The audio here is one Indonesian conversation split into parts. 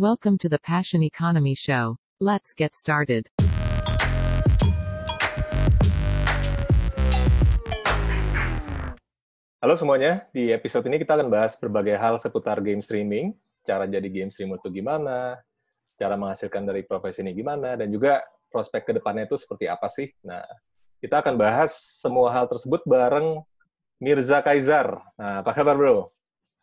Welcome to the Passion Economy Show. Let's get started. Halo semuanya, di episode ini kita akan bahas berbagai hal seputar game streaming, cara jadi game streamer itu gimana, cara menghasilkan dari profesi ini gimana, dan juga prospek ke depannya itu seperti apa sih. Nah, kita akan bahas semua hal tersebut bareng Mirza Kaisar. Nah, apa kabar bro?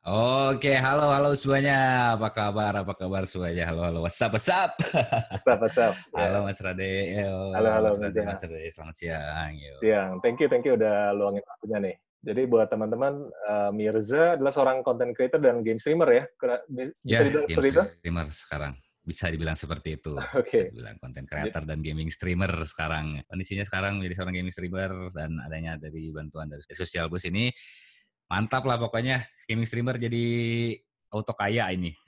Oke, halo halo semuanya. Apa kabar? Apa kabar semuanya? Halo halo. What's up? What's up? What's up? What's up? Halo Mas Rade. Yo. Halo, halo, Mas Rade. Mas Rade. Selamat siang. Yo. Siang. Thank you, thank you udah luangin waktunya nih. Jadi buat teman-teman, uh, Mirza adalah seorang content creator dan game streamer ya? Kena- Bisa Ya, dibilang game seperti itu? streamer sekarang. Bisa dibilang seperti itu. Oke. Bisa dibilang content creator dan gaming streamer sekarang. Kondisinya sekarang menjadi seorang gaming streamer dan adanya dari bantuan dari Social Bus ini mantap lah pokoknya gaming streamer jadi auto kaya ini.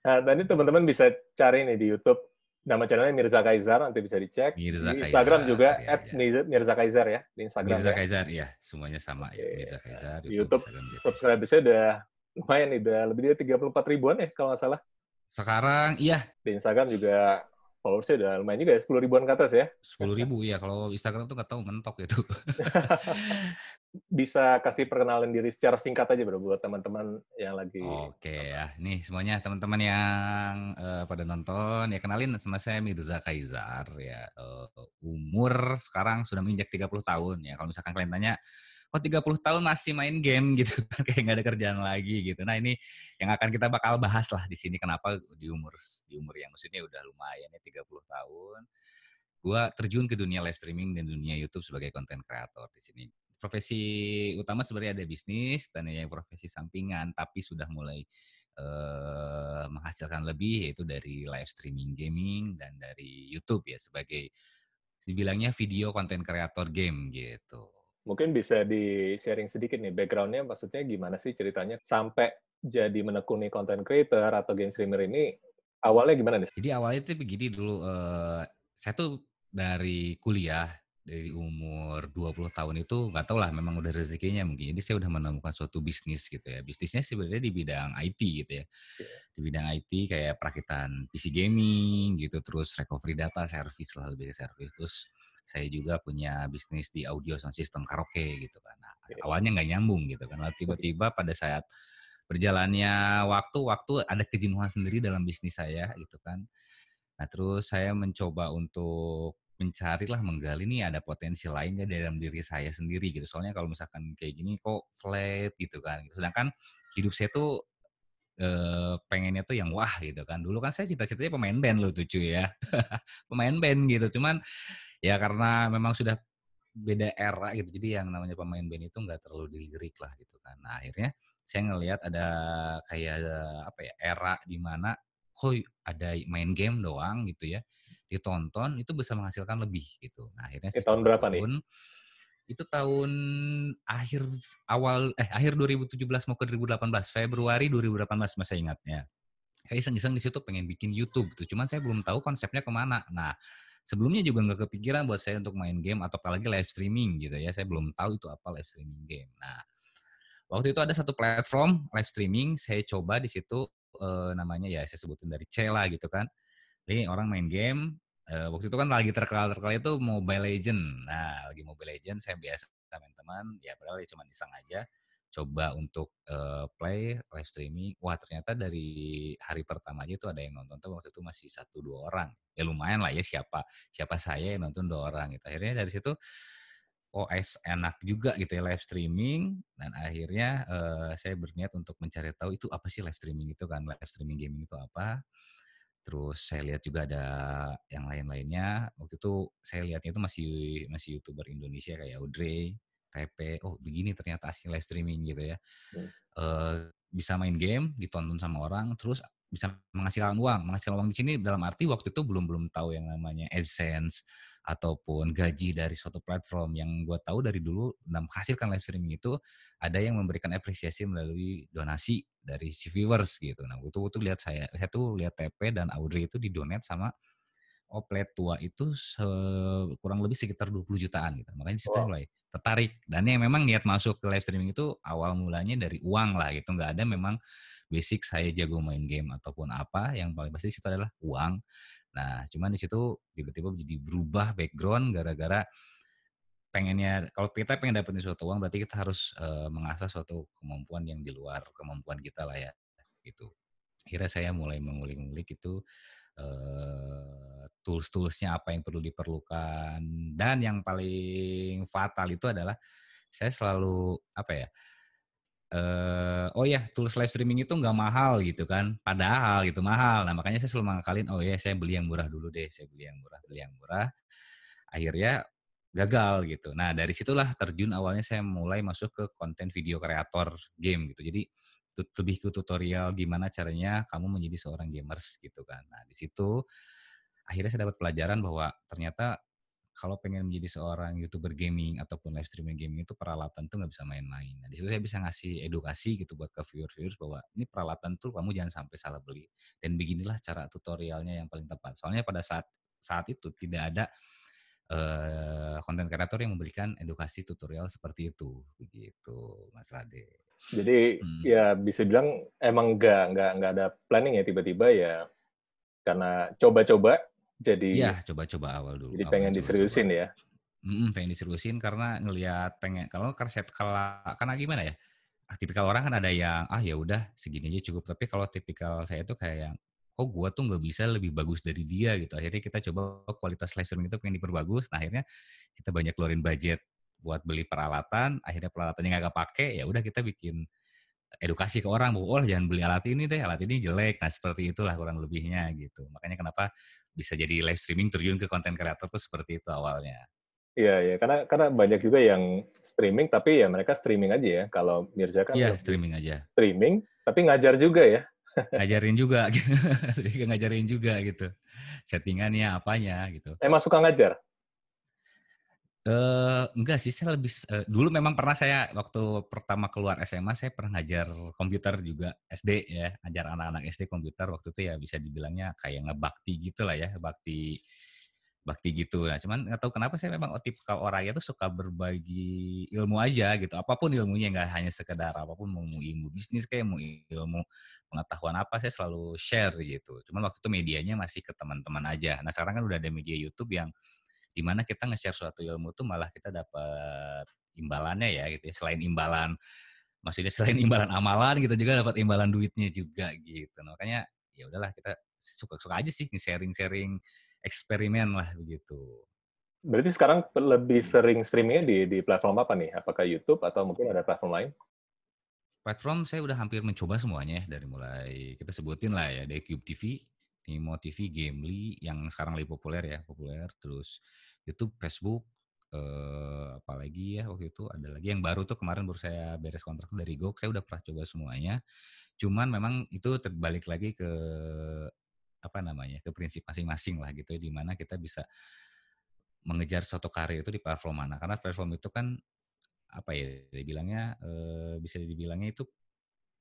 Nah, tadi teman-teman bisa cari nih di YouTube. Nama channelnya Mirza Kaisar, nanti bisa dicek. Mirza di Instagram juga, at. Mirza Kaisar ya, di Instagram Mirza ya. Kaisar ya, semuanya sama ya. Mirza Kaisar, Di YouTube, Instagram, Kaisar. Subscribersnya udah lumayan nih, udah lebih dari 34 ribuan ya kalau nggak salah. Sekarang iya Di Instagram juga followersnya udah lumayan juga ya, 10 ribuan ke atas ya. sepuluh ribu ya kalau Instagram tuh nggak tahu mentok itu. bisa kasih perkenalan diri secara singkat aja bro, buat teman-teman yang lagi... Oke ya, nih semuanya teman-teman yang eh, pada nonton ya kenalin sama saya Mirza Kaisar ya. Eh, umur sekarang sudah menginjak 30 tahun ya. Kalau misalkan kalian tanya kok 30 tahun masih main game gitu kayak nggak ada kerjaan lagi gitu. Nah ini yang akan kita bakal bahas lah di sini kenapa di umur di umur yang maksudnya udah lumayan ya 30 tahun gua terjun ke dunia live streaming dan dunia YouTube sebagai content creator di sini. Profesi utama sebenarnya ada bisnis dan yang profesi sampingan tapi sudah mulai eh, menghasilkan lebih yaitu dari live streaming gaming dan dari YouTube ya sebagai dibilangnya video content creator game gitu. Mungkin bisa di-sharing sedikit nih, background-nya maksudnya gimana sih ceritanya sampai jadi menekuni content creator atau game streamer ini, awalnya gimana nih? Jadi awalnya tuh begini dulu, eh, saya tuh dari kuliah, dari umur 20 tahun itu nggak tahu lah memang udah rezekinya mungkin. Jadi saya udah menemukan suatu bisnis gitu ya. Bisnisnya sebenarnya di bidang IT gitu ya. Di bidang IT kayak perakitan PC gaming gitu, terus recovery data service lah lebih ke service. Terus saya juga punya bisnis di audio sound system karaoke gitu kan. Nah, awalnya nggak nyambung gitu kan. Lalu tiba-tiba pada saat berjalannya waktu, waktu ada kejenuhan sendiri dalam bisnis saya gitu kan. Nah terus saya mencoba untuk mencari lah menggali nih ada potensi lain nggak dalam diri saya sendiri gitu. Soalnya kalau misalkan kayak gini kok flat gitu kan. Sedangkan hidup saya tuh eh, pengennya tuh yang wah gitu kan. Dulu kan saya cita-citanya pemain band loh tuh cuy ya. pemain band gitu. Cuman ya karena memang sudah beda era gitu. Jadi yang namanya pemain band itu nggak terlalu dilirik lah gitu kan. Nah akhirnya saya ngelihat ada kayak apa ya era di mana kok ada main game doang gitu ya ditonton itu bisa menghasilkan lebih gitu. Nah akhirnya saya tahun berapa nih? turun. Itu tahun akhir awal eh akhir 2017 mau ke 2018 Februari 2018 masih ingatnya. Saya iseng-iseng di situ pengen bikin YouTube tuh, cuman saya belum tahu konsepnya ke mana. Nah sebelumnya juga nggak kepikiran buat saya untuk main game atau apalagi live streaming gitu ya. Saya belum tahu itu apa live streaming game. Nah waktu itu ada satu platform live streaming saya coba di situ eh, namanya ya saya sebutin dari Cela gitu kan jadi orang main game eh, waktu itu kan lagi terkenal terkenal itu Mobile Legend nah lagi Mobile Legend saya biasa main teman ya padahal ya cuma iseng aja coba untuk eh, play live streaming. Wah ternyata dari hari pertama aja itu ada yang nonton tuh waktu itu masih satu dua orang. Ya lumayan lah ya siapa siapa saya yang nonton dua orang gitu. Akhirnya dari situ oh enak juga gitu ya live streaming. Dan akhirnya eh, saya berniat untuk mencari tahu itu apa sih live streaming itu kan live streaming gaming itu apa. Terus saya lihat juga ada yang lain-lainnya. Waktu itu saya lihatnya itu masih masih youtuber Indonesia kayak Audrey TP oh begini ternyata asli live streaming gitu ya Hmm. Eh, bisa main game ditonton sama orang terus bisa menghasilkan uang menghasilkan uang di sini dalam arti waktu itu belum belum tahu yang namanya AdSense ataupun gaji dari suatu platform yang gue tahu dari dulu dalam menghasilkan live streaming itu ada yang memberikan apresiasi melalui donasi dari si viewers gitu. Nah, itu tuh lihat saya, saya tuh lihat TP dan Audrey itu didonate sama Oplet tua itu kurang lebih sekitar 20 jutaan gitu. Makanya situ Wow. mulai tertarik. Dan yang memang niat masuk ke live streaming itu awal mulanya dari uang lah gitu. Nggak ada memang basic saya jago main game ataupun apa. Yang paling pasti situ adalah uang. Nah, cuman di situ tiba-tiba jadi berubah background gara-gara pengennya kalau kita pengen dapetin suatu uang berarti kita harus eh, mengasah suatu kemampuan yang di luar kemampuan kita lah ya gitu. Akhirnya saya mulai mengulik-ngulik itu tools-toolsnya apa yang perlu diperlukan. Dan yang paling fatal itu adalah saya selalu apa ya eh oh ya tools live streaming itu nggak mahal gitu kan padahal gitu mahal. Nah makanya saya selalu mengakalin oh ya saya beli yang murah dulu deh saya beli yang murah beli yang murah. Akhirnya gagal gitu. Nah dari situlah terjun awalnya saya mulai masuk ke konten video kreator game gitu. Jadi lebih ke tutorial gimana caranya kamu menjadi seorang gamers gitu kan nah di situ akhirnya saya dapat pelajaran bahwa ternyata kalau pengen menjadi seorang youtuber gaming ataupun live streaming gaming itu peralatan tuh nggak bisa main-main. Nah di situ saya bisa ngasih edukasi gitu buat ke viewers-viewers bahwa ini peralatan tuh kamu jangan sampai salah beli dan beginilah cara tutorialnya yang paling tepat. Soalnya pada saat saat itu tidak ada konten kreator yang memberikan edukasi tutorial seperti itu, begitu, Mas Rade. Jadi Hmm. ya bisa bilang emang nggak nggak nggak ada planning ya tiba-tiba ya karena coba-coba jadi Iya, coba-coba awal dulu. jadi awalnya pengen coba-coba. diseriusin ya. Mm, pengen diseriusin karena ngelihat pengen kalau karset kalau karena gimana ya tipikal orang kan ada yang ah ya udah segini aja cukup tapi kalau tipikal saya tuh kayak yang kok gua tuh nggak bisa lebih bagus dari dia gitu akhirnya kita coba oh, kualitas live streaming itu pengen diperbagus nah akhirnya kita banyak keluarin budget buat beli peralatan akhirnya peralatannya nggak kepake ya udah kita bikin edukasi ke orang bahwa oh jangan beli alat ini deh alat ini jelek. Nah seperti itulah kurang lebihnya gitu. Makanya kenapa bisa jadi live streaming terjun ke konten kreator tuh seperti itu awalnya. Iya ya karena karena banyak juga yang streaming tapi ya mereka streaming aja ya. Kalau Mirza kan Iya lebih streaming aja. streaming tapi ngajar juga ya. ngajarin juga gitu. Ngajarin juga gitu. Settingannya apanya gitu. Emang suka ngajar? Eh enggak sih saya lebih eh, dulu memang pernah saya waktu pertama keluar SMA saya pernah ngajar komputer juga SD ya ngajar anak-anak SD komputer. Waktu itu ya bisa dibilangnya kayak ngebakti gitu lah ya bakti bakti gitu. Nah cuman nggak tahu kenapa saya memang tipikal orangnya tuh suka berbagi ilmu aja gitu. Apa pun ilmunya nggak hanya sekedar apa pun mau ilmu bisnis kayak mau ilmu pengetahuan apa saya selalu share gitu. Cuman waktu itu medianya masih ke teman-teman aja. Nah sekarang kan udah ada media YouTube yang di mana kita nge-share suatu ilmu tuh malah kita dapat imbalannya ya gitu ya selain imbalan maksudnya selain imbalan amalan kita juga dapat imbalan duitnya juga gitu nah, makanya ya udahlah kita suka-suka aja sih sharing-sharing eksperimen lah begitu Berarti sekarang lebih sering streamingnya di di platform apa nih? Apakah YouTube atau mungkin ada platform lain? platform saya udah hampir mencoba semuanya ya, dari mulai kita sebutin lah ya dari Cube TV Nimo TV, Gamely yang sekarang lagi populer ya, populer. Terus YouTube, Facebook, eh, apalagi ya waktu itu ada lagi yang baru tuh kemarin baru saya beres kontrak dari Go. Saya udah pernah coba semuanya. Cuman memang itu terbalik lagi ke apa namanya ke prinsip masing-masing lah gitu, di mana kita bisa mengejar suatu karya itu di platform mana. Karena platform itu kan apa ya dibilangnya eh, bisa dibilangnya itu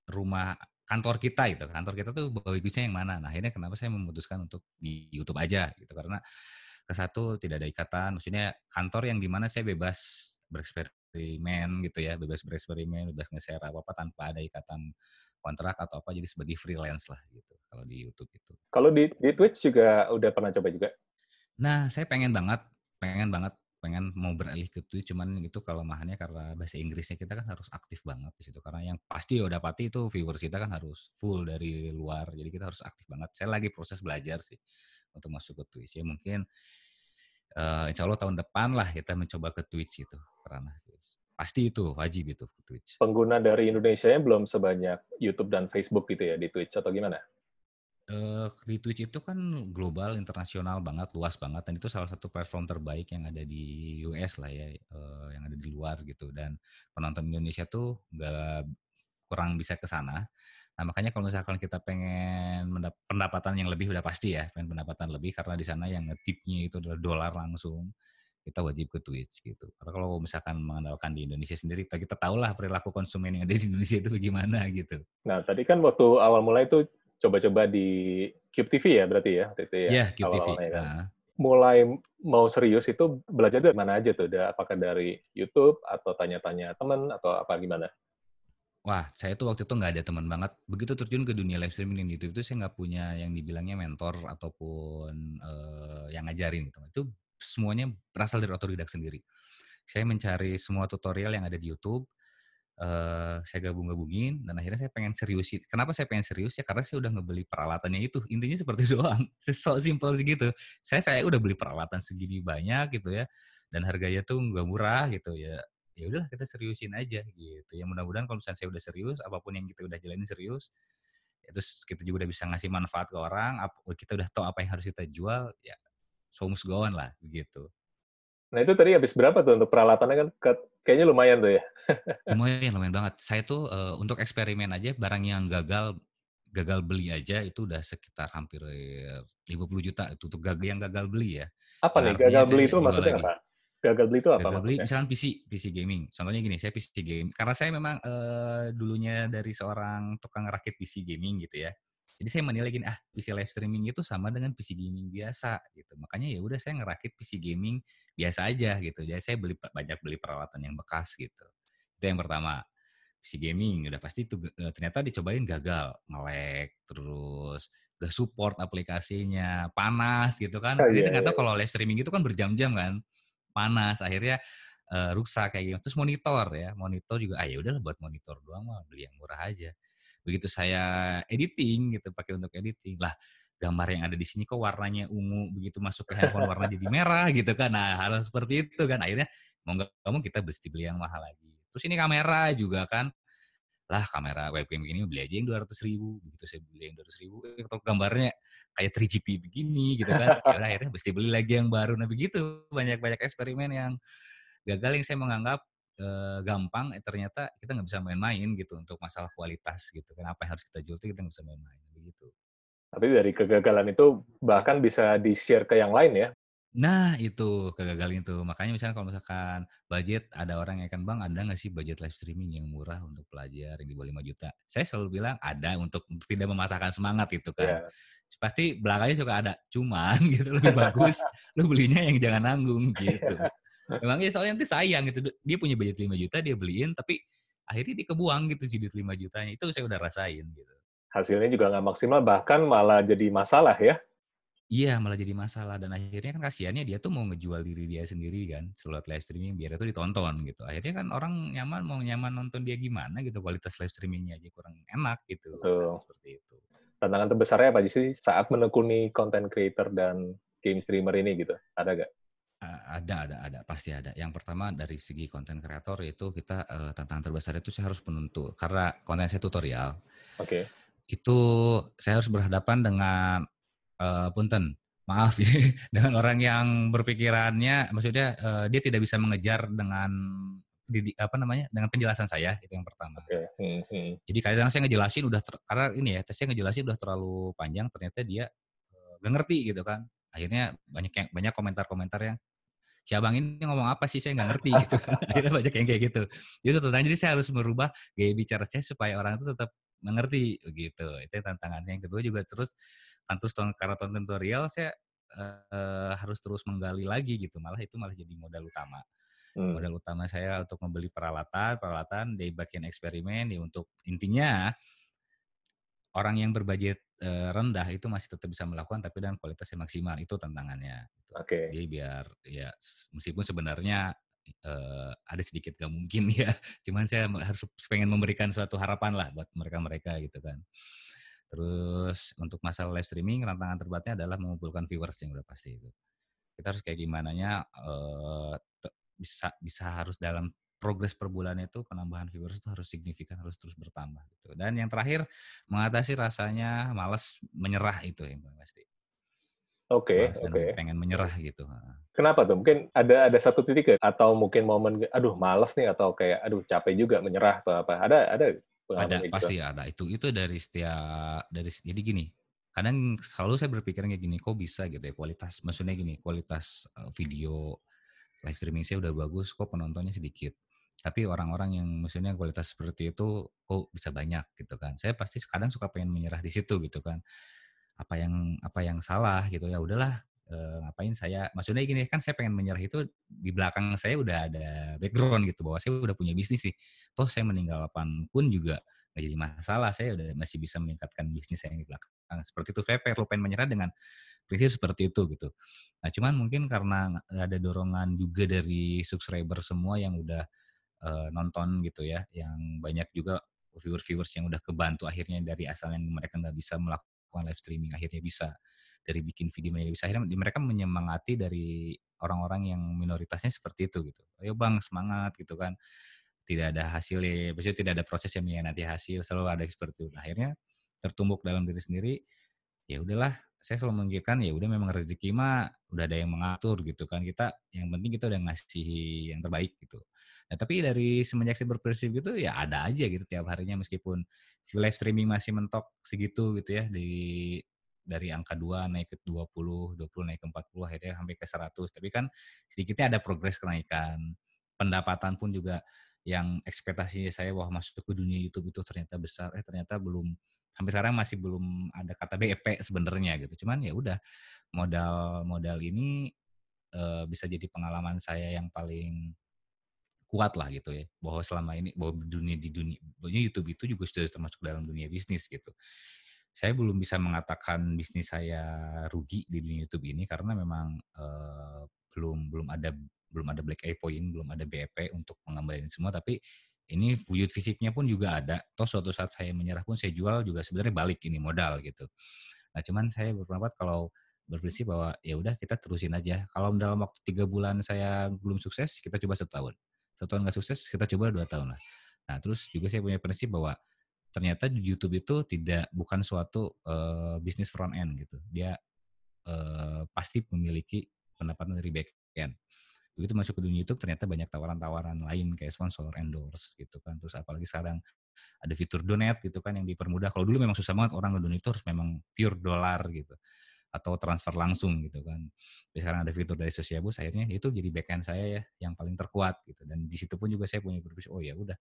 rumah kantor kita gitu. Kantor kita tuh bagusnya yang mana. Nah, akhirnya kenapa saya memutuskan untuk di YouTube aja gitu karena ke satu tidak ada ikatan, maksudnya kantor yang di mana saya bebas bereksperimen gitu ya, bebas bereksperimen, bebas nge-share apa-apa tanpa ada ikatan kontrak atau apa jadi sebagai freelance lah gitu kalau di YouTube itu. Kalau di di Twitch juga udah pernah coba juga? Nah, saya pengen banget, pengen banget pengen mau beralih ke Twitch cuman itu kalau mahannya karena bahasa Inggrisnya kita kan harus aktif banget di situ. Karena yang pasti udah pasti itu viewers kita kan harus full dari luar jadi kita harus aktif banget. Saya lagi proses belajar sih untuk masuk ke Twitch. Ya mungkin uh, insya Allah tahun depan lah kita mencoba ke Twitch itu karena pasti itu wajib itu ke Twitch. Pengguna dari Indonesia belum sebanyak YouTube dan Facebook gitu ya di Twitch atau gimana? Uh, di Twitch itu kan global, internasional banget, luas banget, dan itu salah satu platform terbaik yang ada di US lah ya, uh, yang ada di luar gitu. Dan penonton Indonesia tuh nggak kurang bisa ke sana. Nah makanya kalau misalkan kita pengen pendapatan yang lebih udah pasti ya, pengen pendapatan lebih karena di sana yang ngetipnya itu adalah dolar langsung kita wajib ke Twitch gitu. Karena kalau misalkan mengandalkan di Indonesia sendiri, kita tahu lah perilaku konsumen yang ada di Indonesia itu bagaimana gitu. Nah tadi kan waktu awal mulai itu coba-coba di Cube TV ya berarti ya waktu itu ya. Iya, Cube TV. Kan? nah. mulai mau serius itu belajar dari mana aja tuh? Apakah dari YouTube atau tanya-tanya teman atau apa gimana? Wah, saya tuh waktu itu nggak ada teman banget. Begitu terjun ke dunia live streaming di YouTube itu saya nggak punya yang dibilangnya mentor ataupun uh, yang ngajarin gitu. Itu semuanya berasal dari otodidak sendiri. Saya mencari semua tutorial yang ada di YouTube, uh, saya gabung-gabungin dan akhirnya saya pengen serius. Kenapa saya pengen serius ya? Karena saya udah ngebeli peralatannya itu. Intinya seperti doang. So simple gitu. Saya saya udah beli peralatan segini banyak gitu ya. Dan harganya tuh nggak murah gitu ya. Ya udahlah kita seriusin aja gitu. Ya mudah-mudahan kalau misalnya saya udah serius, apa pun yang kita udah jalanin serius, ya terus kita juga udah bisa ngasih manfaat ke orang, kita udah tahu apa yang harus kita jual, ya so go on lah gitu. Nah itu tadi habis berapa tuh untuk peralatannya kan kayaknya lumayan tuh ya. lumayan, lumayan banget. Saya tuh uh, untuk eksperimen aja barang yang gagal gagal beli aja itu udah sekitar hampir 50 juta itu untuk gagal yang gagal beli ya. Apa nih gagal beli itu maksudnya lagi. apa? Gagal beli itu apa gagal beli misalkan PC, PC gaming. Contohnya gini, saya PC gaming. Karena saya memang uh, dulunya dari seorang tukang rakit PC gaming gitu ya. Jadi saya menilai gini, ah PC live streaming itu sama dengan PC gaming biasa gitu. Makanya ya udah saya ngerakit PC gaming biasa aja gitu. Jadi saya beli banyak beli peralatan yang bekas gitu. Itu yang pertama. PC gaming udah pasti itu e, ternyata dicobain gagal, melek, terus gak support aplikasinya, panas gitu kan. Oh, Jadi ternyata iya. kalau live streaming itu kan berjam-jam kan, panas. Akhirnya uh, rusak kayak gitu. Terus monitor ya, monitor juga ah ya udah buat monitor doang mah beli yang murah aja begitu saya editing gitu pakai untuk editing. Lah gambar yang ada di sini kok warnanya ungu begitu masuk ke handphone warna jadi merah gitu kan. Nah hal seperti itu kan. Akhirnya mau nggak kamu kita mesti beli yang mahal lagi. Terus ini kamera juga kan. Lah kamera webcam ini beli aja yang dua ratus ribu begitu saya beli yang dua ratus ribu eh, atau gambarnya kayak 3GP begini gitu kan. Ya akhirnya mesti beli lagi yang baru. Nah begitu banyak banyak eksperimen yang gagal yang saya menganggap uh, gampang, eh, ternyata kita nggak bisa main-main gitu untuk masalah kualitas gitu. Kenapa yang harus kita jual itu kita nggak bisa main-main begitu. Tapi dari kegagalan itu bahkan bisa di-share ke yang lain ya? Nah itu kegagalan itu. Makanya misalnya kalau misalkan budget ada orang yang akan bang ada nggak sih budget live streaming yang murah untuk pelajar yang di bawah 5 juta? Saya selalu bilang ada untuk, untuk tidak mematahkan semangat itu kan. Yeah. Pasti belakangnya suka ada. Cuman gitu lebih bagus lu belinya yang jangan nanggung gitu. Memang ya soalnya nanti sayang gitu. Dia punya budget 5 juta dia beliin tapi akhirnya dia kebuang gitu duit 5 jutanya. Itu saya udah rasain gitu. Hasilnya juga nggak maksimal bahkan malah jadi masalah ya. Iya, malah jadi masalah dan akhirnya kan kasihannya dia tuh mau ngejual diri dia sendiri kan, lewat live streaming biar itu ditonton gitu. Akhirnya kan orang nyaman mau nyaman nonton dia gimana gitu, kualitas live streamingnya aja kurang enak gitu. Kan, seperti itu. Tantangan terbesarnya apa sih saat menekuni content creator dan game streamer ini gitu? Ada gak? Ada, ada, ada, pasti ada. Yang pertama dari segi konten kreator itu kita uh, tantangan terbesar itu saya harus menentu karena konten saya tutorial. Oke. Okay. Itu saya harus berhadapan dengan uh, punten, maaf dengan orang yang berpikirannya, maksudnya uh, dia tidak bisa mengejar dengan di, apa namanya dengan penjelasan saya itu yang pertama. Okay. Hmm, hmm. Jadi kadang saya ngejelasin udah ter, karena ini ya saya ngejelasin udah terlalu panjang ternyata dia uh, gak ngerti gitu kan. Akhirnya banyak yang banyak komentar-komentar yang si abang ini ngomong apa sih? Saya nggak ngerti gitu akhirnya banyak yang kayak gitu. Jadi tantangannya jadi saya harus merubah gaya bicara saya supaya orang itu tetap mengerti gitu. Itu tantangannya. Yang kedua juga terus kan terus karena tonton tutorial saya uh, harus terus menggali lagi gitu. Malah itu malah jadi modal utama. Hmm. modal utama saya untuk membeli peralatan peralatan dari bagian eksperimen ya untuk intinya orang yang berbudget uh, rendah itu masih tetap bisa melakukan tapi dengan kualitas yang maksimal itu tantangannya. Gitu. Oke. Okay. Jadi biar ya meskipun sebenarnya uh, ada sedikit gak mungkin ya, cuman saya harus pengen memberikan suatu harapan lah buat mereka-mereka gitu kan. Terus untuk masalah live streaming tantangan terberatnya adalah mengumpulkan viewers yang udah pasti itu. Kita harus kayak gimana nya uh, bisa bisa harus dalam progres per bulan itu penambahan viewers itu harus signifikan, harus terus bertambah gitu. Dan yang terakhir mengatasi rasanya malas menyerah itu yang pasti. Oke, okay, oke. Okay. Pengen menyerah gitu. Kenapa tuh? Mungkin ada ada satu titik atau mungkin momen aduh males nih atau kayak aduh capek juga menyerah atau apa? Ada ada ada gitu? pasti ada itu itu dari setiap dari jadi gini kadang selalu saya berpikir kayak gini kok bisa gitu ya kualitas maksudnya gini kualitas video live streaming saya udah bagus kok penontonnya sedikit tapi orang-orang yang maksudnya kualitas seperti itu kok bisa banyak gitu kan. Saya pasti kadang suka pengen menyerah di situ gitu kan. Apa yang apa yang salah? Gitu. Ya udahlah uh, ngapain saya? Maksudnya gini kan saya pengen menyerah itu di belakang saya udah ada background gitu bahwa saya udah punya bisnis sih toh saya meninggalkan pun juga nggak jadi masalah saya udah masih bisa meningkatkan bisnis saya yang di belakang. Seperti itu saya perlu pengen menyerah dengan prinsip seperti itu gitu. Nah cuman mungkin karena ada dorongan juga dari subscriber semua yang udah uh, nonton gitu ya yang banyak juga viewers-viewers yang udah kebantu akhirnya dari asal yang mereka nggak bisa melakukan live streaming akhirnya bisa dari bikin video mereka bisa. Akhirnya mereka menyemangati dari orang-orang yang minoritasnya seperti itu gitu. Ayo bang semangat gitu kan. Tidak ada hasilnya maksudnya tidak ada proses yang nanti hasil selalu ada seperti itu. Nah, akhirnya tertumbuk dalam diri sendiri ya udahlah saya selalu memikirkan ya udah memang rezeki mah udah ada yang mengatur gitu kan kita yang penting kita udah ngasih yang terbaik gitu Nah, tapi dari semenjak saya berprinsip gitu ya ada aja gitu tiap harinya meskipun live streaming masih mentok segitu gitu ya di dari angka 2 naik ke 20, 20 naik ke 40 akhirnya sampai ke 100. Tapi kan sedikitnya ada progres kenaikan. Pendapatan pun juga yang ekspektasi saya bahwa masuk ke dunia YouTube itu ternyata besar, eh ternyata belum sampai sekarang masih belum ada kata BEP sebenarnya gitu. Cuman ya udah modal modal ini e, bisa jadi pengalaman saya yang paling kuat lah gitu ya. Bahwa selama ini bahwa dunia di dunia YouTube itu juga sudah termasuk dalam dunia bisnis gitu. Saya belum bisa mengatakan bisnis saya rugi di dunia YouTube ini karena memang uh, belum belum ada belum ada black eye point belum ada BEP untuk mengembalikan semua. Tapi ini wujud fisiknya pun juga ada. Toh suatu saat saya menyerah pun saya jual juga sebenarnya balik ini modal gitu. Nah cuman saya berpendapat kalau berprinsip bahwa ya udah kita terusin aja. Kalau dalam waktu tiga bulan saya belum sukses kita coba setahun. Satu tahun nggak sukses kita coba dua tahun lah. Nah terus juga saya punya prinsip bahwa ternyata di YouTube itu tidak bukan suatu uh, bisnis front end gitu. Dia uh, pasti memiliki pendapatan dari back end begitu masuk ke dunia YouTube ternyata banyak tawaran-tawaran lain kayak sponsor endorse gitu kan. Terus apalagi sekarang ada fitur donate gitu kan yang dipermudah. Kalau dulu memang susah banget orang ke dunia itu harus memang pure dolar gitu. Atau transfer langsung gitu kan. Tapi sekarang ada fitur dari Sosiabus akhirnya itu jadi backend saya ya yang paling terkuat gitu. Dan di situ pun juga saya punya berpikir oh ya udah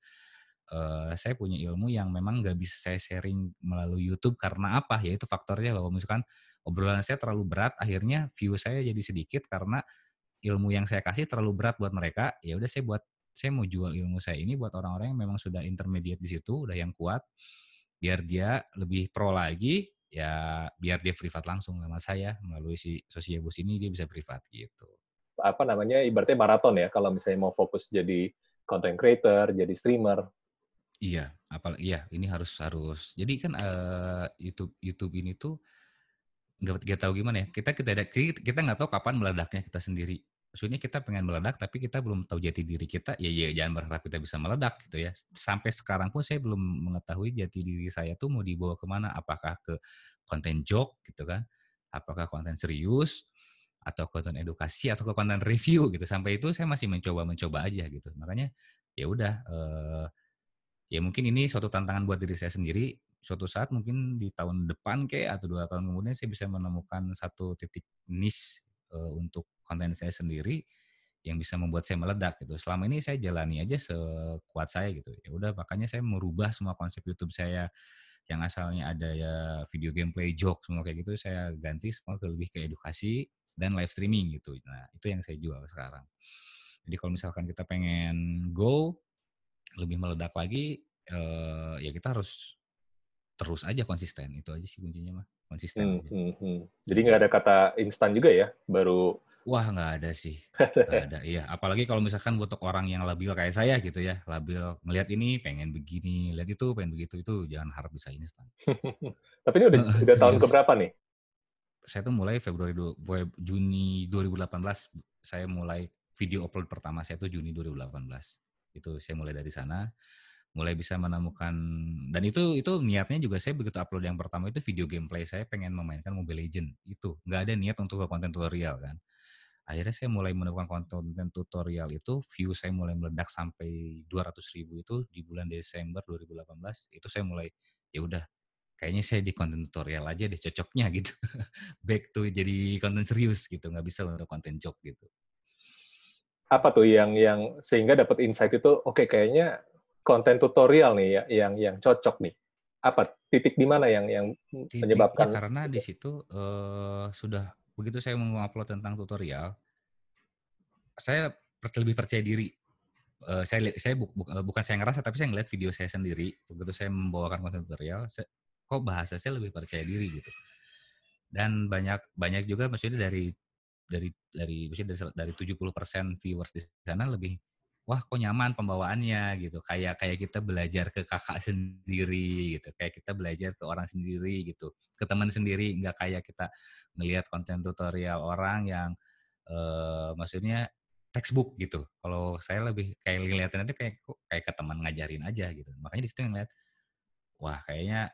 uh, saya punya ilmu yang memang nggak bisa saya sharing melalui YouTube karena apa? Ya itu faktornya bahwa misalkan obrolan saya terlalu berat akhirnya view saya jadi sedikit karena ilmu yang saya kasih terlalu berat buat mereka ya udah saya buat saya mau jual ilmu saya ini buat orang-orang yang memang sudah intermediate di situ udah yang kuat biar dia lebih pro lagi ya biar dia privat langsung sama saya melalui si Sosiebus ini dia bisa privat gitu. Apa namanya ibaratnya maraton ya kalau misalnya mau fokus jadi content creator, jadi streamer. Iya, apalagi iya ini harus harus. Jadi kan uh, YouTube YouTube ini tuh nggak nggak tahu gimana ya. Kita kita kita nggak tahu kapan meledaknya kita sendiri. Maksudnya kita pengen meledak tapi kita belum tahu jati diri kita. Ya ya jangan berharap kita bisa meledak gitu ya. Sampai sekarang pun saya belum mengetahui jati diri saya tuh mau dibawa ke mana. Apakah ke konten joke gitu kan? Apakah konten serius? Atau konten edukasi? Atau ke konten review gitu. Sampai itu saya masih mencoba mencoba aja gitu. Makanya ya udah eh, ya mungkin ini suatu tantangan buat diri saya sendiri suatu saat mungkin di tahun depan kayak atau dua tahun kemudian saya bisa menemukan satu titik niche uh, untuk konten saya sendiri yang bisa membuat saya meledak gitu. Selama ini saya jalani aja sekuat saya gitu. Ya udah makanya saya merubah semua konsep YouTube saya yang asalnya ada ya video gameplay joke semua kayak gitu saya ganti semua ke lebih ke edukasi dan live streaming gitu. Nah, itu yang saya jual sekarang. Jadi kalau misalkan kita pengen go lebih meledak lagi eh, ya kita harus terus aja konsisten. Itu aja sih kuncinya mah konsisten. Hmm, hmm, hmm. Jadi nggak ada kata instan juga ya, baru. Wah nggak ada sih, nggak ada. Iya, apalagi kalau misalkan untuk orang yang labil kayak saya gitu ya, labil ngelihat ini pengen begini, lihat itu pengen begitu itu jangan harap bisa instan. Tapi ini udah, udah tahun keberapa nih? Saya tuh mulai Februari Juni 2018 saya mulai video upload pertama saya tuh Juni 2018. Itu saya mulai dari sana mulai bisa menemukan dan itu itu niatnya juga saya begitu upload yang pertama itu video gameplay saya pengen memainkan Mobile Legend itu. Nggak ada niat untuk ke konten tutorial kan. Akhirnya saya mulai menemukan konten tutorial itu view saya mulai meledak sampai 200 ribu itu di bulan Desember 2018 itu saya mulai ya udah kayaknya saya di konten tutorial aja deh cocoknya gitu. Back to jadi konten serius gitu nggak bisa untuk konten joke gitu. Apa tuh yang yang sehingga dapat insight itu oke okay, kayaknya konten tutorial nih ya, yang yang cocok nih? Apa titik di mana yang yang Titiknya menyebabkan? karena di situ uh, sudah begitu saya mau upload tentang tutorial, saya lebih percaya diri. Uh, saya saya bu, bu, bukan saya ngerasa tapi saya ngeliat video saya sendiri begitu saya membawakan konten tutorial saya, kok bahasa saya lebih percaya diri gitu dan banyak banyak juga maksudnya dari dari dari maksudnya dari dari 70% viewers di sana lebih wah kok nyaman pembawaannya? gitu. Kayak kayak kita belajar ke kakak sendiri gitu kayak kita belajar ke orang sendiri gitu ke teman sendiri. Nggak kayak kita melihat konten tutorial orang yang maksudnya textbook gitu. Kalau saya lebih kayak ngeliatin itu kayak kayak ke teman ngajarin aja gitu. Makanya di situ ngeliat wah kayaknya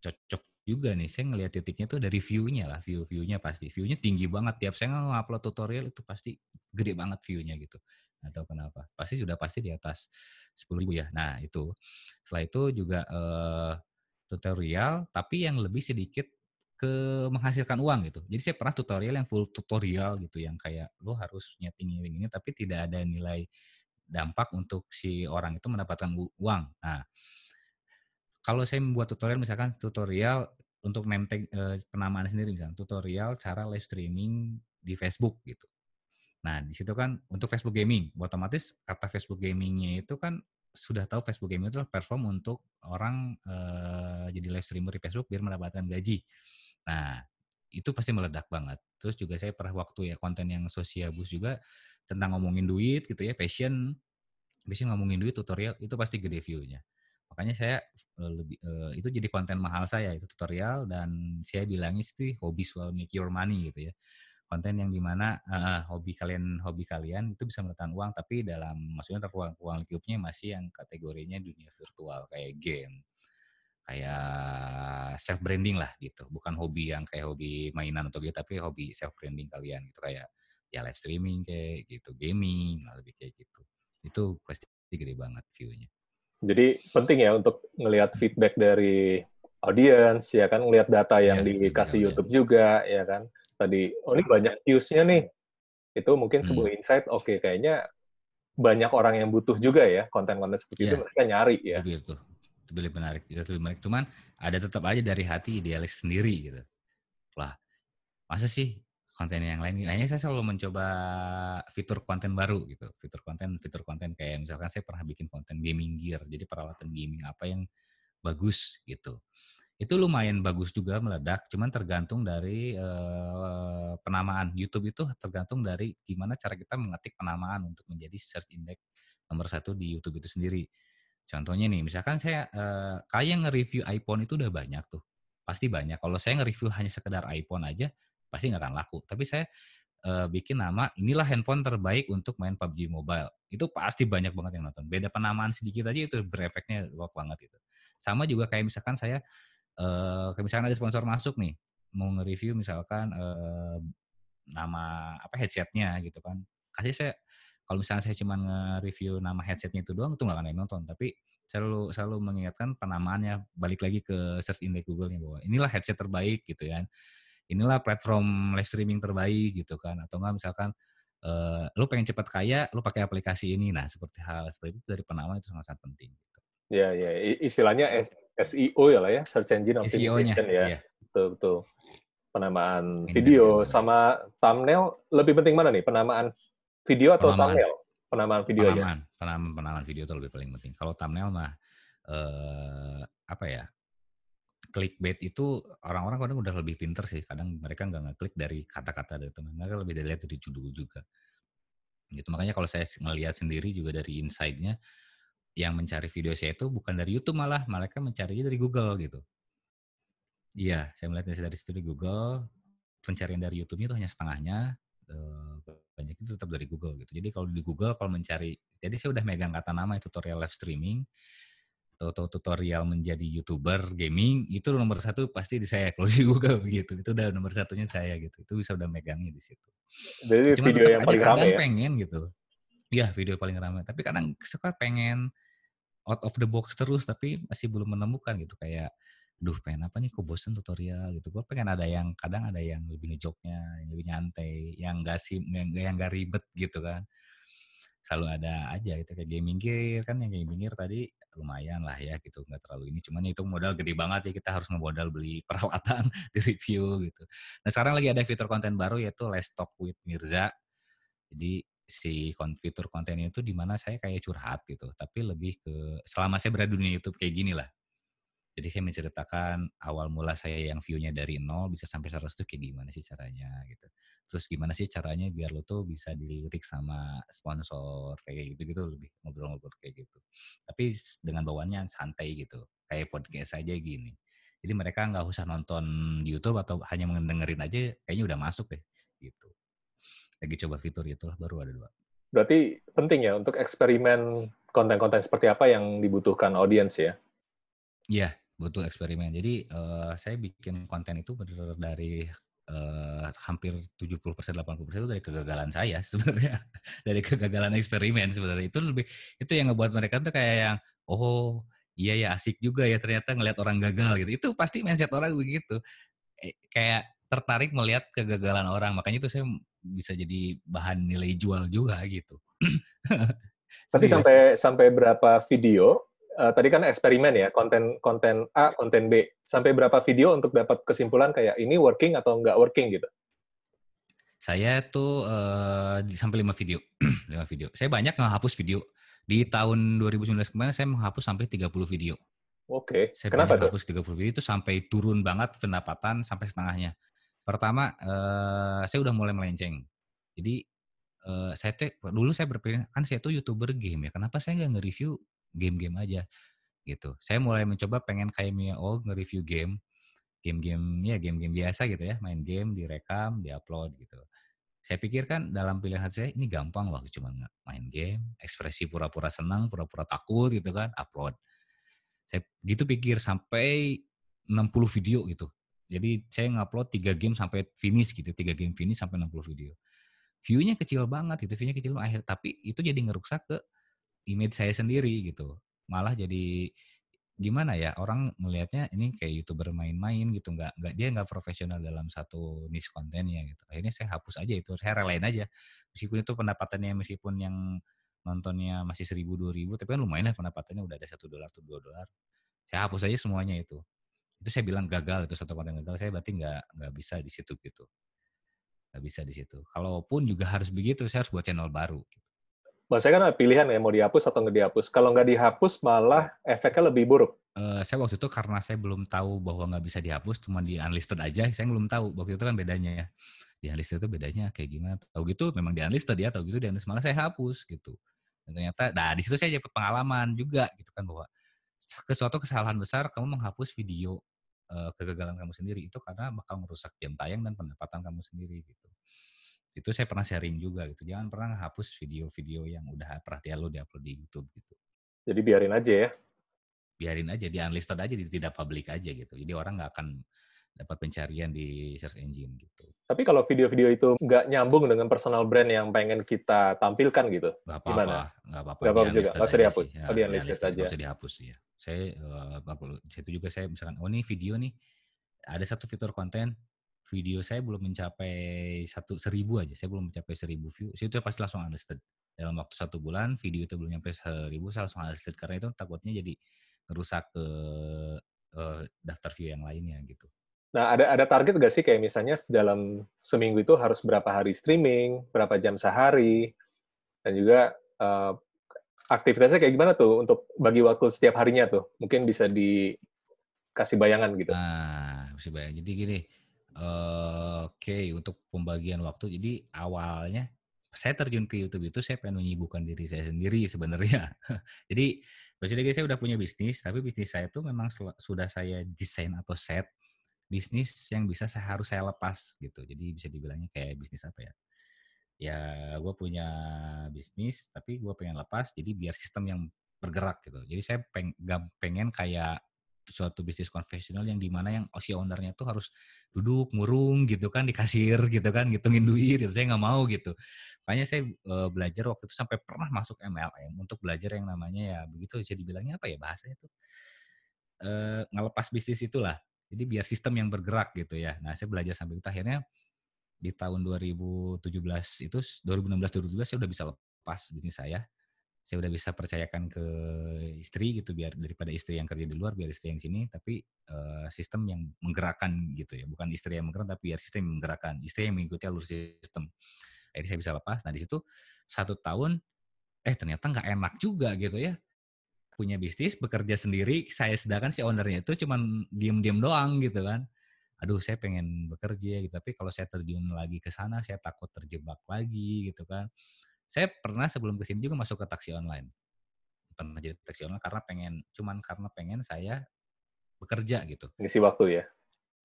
cocok juga nih. Saya ngeliat titiknya tuh dari view-nya lah view viewnya pasti. Viewnya tinggi banget. Tiap saya ngupload tutorial itu pasti gede banget view-nya gitu atau kenapa pasti sudah pasti di atas sepuluh ribu ya nah itu setelah itu juga uh, tutorial tapi yang lebih sedikit ke menghasilkan uang gitu. Jadi saya pernah tutorial yang full tutorial gitu yang kayak lo harus nyeting ini tapi tidak ada nilai dampak untuk si orang itu mendapatkan uang. Nah, kalau saya membuat tutorial misalkan tutorial untuk name tag eh, penamaan sendiri misalnya tutorial cara live streaming di Facebook gitu. Nah, di situ kan untuk Facebook Gaming, otomatis kata Facebook Gamingnya itu kan sudah tahu Facebook Gaming itu perform untuk orang uh, jadi live streamer di Facebook biar mendapatkan gaji. Nah, itu pasti meledak banget. Terus juga saya pernah waktu ya konten yang sosiabus juga tentang ngomongin duit gitu ya, passion. Biasanya ngomongin duit tutorial itu pasti gede view-nya. Makanya saya uh, lebih uh, itu jadi konten mahal saya itu tutorial dan saya bilangnya sih hobi will make your money gitu ya konten yang di mana uh, hobi kalian hobi kalian itu bisa mendatangkan uang tapi dalam maksudnya terkuang uang lingkupnya masih yang kategorinya dunia virtual kayak game. Kayak self branding lah gitu. Bukan hobi yang kayak hobi mainan atau gitu tapi hobi self branding kalian gitu. Kayak ya live streaming kayak gitu gaming lebih kayak gitu. Itu pasti gede banget viewnya. Jadi penting ya untuk ngelihat feedback dari audience ya kan? Ngelihat data yang ya, dikasih YouTube juga ya kan tadi oh ini banyak views-nya nih. Itu mungkin hmm. sebuah insight. Oke okay, kayaknya banyak orang yang butuh juga ya konten-konten seperti yeah. itu. Iya. mereka nyari ya. Itu, itu. itu lebih menarik itu lebih menarik. Cuman ada tetap aja dari hati idealis sendiri gitu. Lah masa sih konten yang lain? Kayaknya saya selalu mencoba fitur konten baru gitu. Fitur konten fitur konten kayak misalkan saya pernah bikin konten gaming gear. Jadi peralatan gaming apa yang bagus gitu itu lumayan bagus juga meledak, cuman tergantung dari uh, penamaan YouTube itu tergantung dari gimana cara kita mengetik penamaan untuk menjadi search index nomor satu di YouTube itu sendiri. Contohnya nih, misalkan saya uh, kayak nge-review iPhone itu udah banyak tuh, pasti banyak. Kalau saya nge-review hanya sekedar iPhone aja, pasti nggak akan laku. Tapi saya uh, bikin nama inilah handphone terbaik untuk main PUBG Mobile. Itu pasti banyak banget yang nonton. Beda penamaan sedikit aja itu berefeknya luar banget itu. Sama juga kayak misalkan saya uh, misalkan ada sponsor masuk nih mau nge-review misalkan uh, nama apa headsetnya gitu kan. Kasih saya kalau misalnya saya cuma nge-review nama headsetnya itu doang itu nggak akan ada yang nonton. Tapi selalu selalu mengingatkan penamaannya balik lagi ke search index Google-nya bahwa inilah headset terbaik gitu ya. Inilah platform live streaming terbaik gitu kan. Atau enggak misalkan uh, lu pengen cepat kaya lu pakai aplikasi ini. Nah seperti hal seperti itu dari penamaan itu sangat sangat penting gitu. Ya, ya. Istilahnya SEO ya lah ya, Search Engine Optimization ya. Iya. Betul, betul. Penamaan Ini video sama thumbnail lebih penting mana nih? Penamaan video atau penamaan. thumbnail? Penamaan video penamaan, ya. Penamaan, penamaan video itu lebih paling penting. Kalau thumbnail mah eh, apa ya? Clickbait itu orang-orang kadang udah lebih pinter sih. Kadang mereka nggak ngeklik dari kata-kata dari teman. Mereka lebih dari dari judul juga. Gitu. Makanya kalau saya ngelihat sendiri juga dari insight-nya, yang mencari video saya itu bukan dari YouTube malah, mereka mencarinya dari Google gitu. Iya, saya melihat dari situ di Google, pencarian dari YouTube itu hanya setengahnya, eh, banyak itu tetap dari Google gitu. Jadi kalau di Google kalau mencari, jadi saya udah megang kata nama tutorial live streaming, atau tutorial menjadi youtuber gaming itu nomor satu pasti di saya kalau di Google gitu itu udah nomor satunya saya gitu itu bisa udah megangnya di situ. Jadi Cuma video yang paling ramai ya? pengen gitu. Iya video paling ramai tapi kadang suka pengen out of the box terus tapi masih belum menemukan gitu. Kayak duh pengen apa nih? Kok bosen tutorial? Gitu. Gue pengen ada yang kadang ada yang lebih ngejoknya yang lebih nyantai yang gak sih yang, yang gak ribet gitu kan. Selalu ada aja gitu kayak gaming gear kan yang gaming gear tadi lumayan lah ya gitu nggak terlalu ini. Cuman itu modal gede banget ya kita harus ngemodal beli peralatan di review gitu. Nah sekarang lagi ada fitur konten baru yaitu Let's Talk with Mirza. Jadi si fitur konten itu di mana saya kayak curhat gitu tapi lebih ke selama saya berada di dunia YouTube kayak gini lah jadi saya menceritakan awal mula saya yang view-nya dari nol bisa sampai 100 tuh kayak gimana sih caranya gitu. Terus gimana sih caranya biar lo tuh bisa dilirik sama sponsor kayak gitu-gitu lebih ngobrol-ngobrol kayak gitu. Tapi dengan bawaannya santai gitu. Kayak podcast aja gini. Jadi mereka nggak usah nonton di YouTube atau hanya mendengerin aja kayaknya udah masuk deh gitu. Lagi coba fitur itulah baru ada dua. Berarti penting ya untuk eksperimen konten-konten seperti apa yang dibutuhkan audiens ya? Iya, butuh eksperimen. Jadi uh, saya bikin konten itu benar dari uh, hampir 70% 80% itu dari kegagalan saya sebenarnya. dari kegagalan eksperimen sebenarnya. Itu lebih itu yang ngebuat mereka tuh kayak yang oh, iya ya asik juga ya ternyata ngelihat orang gagal gitu. Itu pasti mindset orang begitu. Eh, kayak tertarik melihat kegagalan orang. Makanya itu saya bisa jadi bahan nilai jual juga gitu. Tapi sampai sampai berapa video uh, tadi kan eksperimen ya, konten konten A, konten B. Sampai berapa video untuk dapat kesimpulan kayak ini working atau nggak working gitu? Saya tuh uh, sampai lima video, lima video. Saya banyak menghapus video. Di tahun 2019 kemarin saya menghapus sampai 30 video. Oke. Okay. Saya Kenapa tuh? hapus 30 video itu sampai turun banget pendapatan sampai setengahnya. Pertama, uh, saya udah mulai melenceng. Jadi uh, saya tuh dulu saya berpikir kan saya tuh youtuber game ya. Kenapa saya nggak nge-review game-game aja gitu. Saya mulai mencoba pengen kayak Mia Oh nge-review game, game-game ya game-game biasa gitu ya, main game, direkam, diupload gitu. Saya pikir kan dalam pilihan saya ini gampang loh, cuma main game, ekspresi pura-pura senang, pura-pura takut gitu kan, upload. Saya gitu pikir sampai 60 video gitu. Jadi saya ngupload 3 game sampai finish gitu, 3 game finish sampai 60 video. View-nya kecil banget itu, view-nya kecil akhir tapi itu jadi ngerusak ke image saya sendiri gitu. Malah jadi gimana ya orang melihatnya ini kayak youtuber main-main gitu nggak nggak dia nggak profesional dalam satu niche kontennya gitu akhirnya saya hapus aja itu saya relain aja meskipun itu pendapatannya meskipun yang nontonnya masih seribu dua ribu tapi kan lumayan lah pendapatannya udah ada satu dolar atau dua dolar saya hapus aja semuanya itu itu saya bilang gagal itu satu konten gagal saya berarti nggak nggak bisa di situ gitu nggak bisa di situ kalaupun juga harus begitu saya harus buat channel baru gitu Maksudnya kan ada pilihan ya mau dihapus atau nggak dihapus. Kalau nggak dihapus malah efeknya lebih buruk. Uh, saya waktu itu karena saya belum tahu bahwa nggak bisa dihapus, cuma di unlisted aja. Saya belum tahu waktu itu kan bedanya ya. Di unlisted itu bedanya kayak gimana? Tahu gitu memang di unlisted ya, tahu gitu di unlisted malah saya hapus gitu. Dan ternyata, nah di situ saya dapat pengalaman juga gitu kan bahwa ke suatu kesalahan besar kamu menghapus video uh, kegagalan kamu sendiri itu karena bakal merusak jam tayang dan pendapatan kamu sendiri gitu itu saya pernah sharing juga gitu. Jangan pernah hapus video-video yang udah perhatian lo diupload di YouTube gitu. Jadi biarin aja ya. Biarin aja, di unlisted aja, di tidak public aja gitu. Jadi orang nggak akan dapat pencarian di search engine gitu. Tapi kalau video-video itu nggak nyambung dengan personal brand yang pengen kita tampilkan gitu, nggak apa-apa, nggak apa-apa. Nggak apa-apa juga, nggak usah dihapus. Ya, oh, di unlisted aja. Nggak usah dihapus ya. Saya, uh, situ juga saya misalkan, oh ini video nih, ada satu fitur konten, video saya belum mencapai satu seribu aja, saya belum mencapai seribu view, itu pasti langsung unlisted. Dalam waktu satu bulan, video itu belum nyampe seribu, saya langsung unlisted karena itu takutnya jadi merusak ke uh, daftar view yang lainnya gitu. Nah, ada ada target nggak sih kayak misalnya dalam seminggu itu harus berapa hari streaming, berapa jam sehari, dan juga uh, aktivitasnya kayak gimana tuh untuk bagi waktu setiap harinya tuh? Mungkin bisa dikasih bayangan gitu. Nah, bisa bayang. Jadi gini, Oke, okay, untuk pembagian waktu. Jadi awalnya saya terjun ke YouTube itu saya pengen menyibukkan diri saya sendiri sebenarnya. Jadi maksudnya saya udah punya bisnis, tapi bisnis saya itu memang sudah saya desain atau set bisnis yang bisa saya harus saya lepas gitu. Jadi bisa dibilangnya kayak bisnis apa ya? Ya, gue punya bisnis, tapi gue pengen lepas. Jadi biar sistem yang bergerak gitu. Jadi saya peng, pengen kayak suatu bisnis konvensional yang di mana yang si ownernya tuh harus duduk murung gitu kan di kasir gitu kan ngitungin duit gitu. saya nggak mau gitu makanya saya e, belajar waktu itu sampai pernah masuk MLM untuk belajar yang namanya ya begitu bisa dibilangnya apa ya bahasanya tuh e, ngelepas bisnis itulah jadi biar sistem yang bergerak gitu ya. Nah saya belajar sampai itu akhirnya di tahun 2017 itu 2016 2017 saya udah bisa lepas bisnis saya. Saya udah bisa percayakan ke istri gitu biar daripada istri yang kerja di luar biar istri yang sini tapi uh, sistem yang menggerakkan gitu ya. Bukan istri yang menggerakkan tapi biar sistem yang menggerakkan. Istri yang mengikuti alur sistem. Akhirnya saya bisa lepas. Nah di situ satu tahun eh ternyata nggak enak juga gitu ya punya bisnis bekerja sendiri saya sedangkan si ownernya itu cuman diem-diem doang gitu kan aduh saya pengen bekerja gitu tapi kalau saya terjun lagi ke sana saya takut terjebak lagi gitu kan saya pernah sebelum ke sini juga masuk ke taksi online. Pernah jadi taksi online karena pengen, cuman karena pengen saya bekerja gitu. Ngisi waktu ya?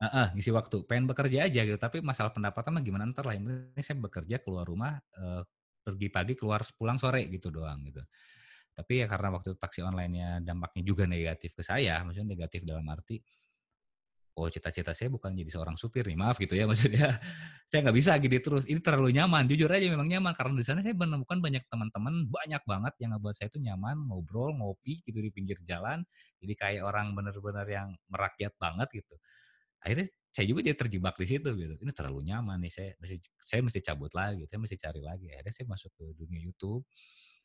Uh, uh, ngisi waktu. Pengen bekerja aja gitu. Tapi masalah pendapatan mah gimana ntar lah. Ini saya bekerja keluar rumah, uh, pergi pagi keluar pulang sore gitu doang gitu. Tapi ya karena waktu taksi online-nya dampaknya juga negatif ke saya, maksudnya negatif dalam arti oh cita-cita saya bukan jadi seorang supir nih maaf gitu ya maksudnya. Saya nggak bisa gini terus. Ini terlalu nyaman jujur aja memang nyaman karena di sana saya menemukan banyak teman-teman banyak banget yang ngebuat saya itu nyaman ngobrol ngopi gitu di pinggir jalan. Jadi kayak orang bener-bener yang merakyat banget gitu. Akhirnya saya juga dia terjebak di situ gitu. Ini terlalu nyaman nih saya mesti saya mesti cabut lagi saya mesti cari lagi. Akhirnya saya masuk ke dunia YouTube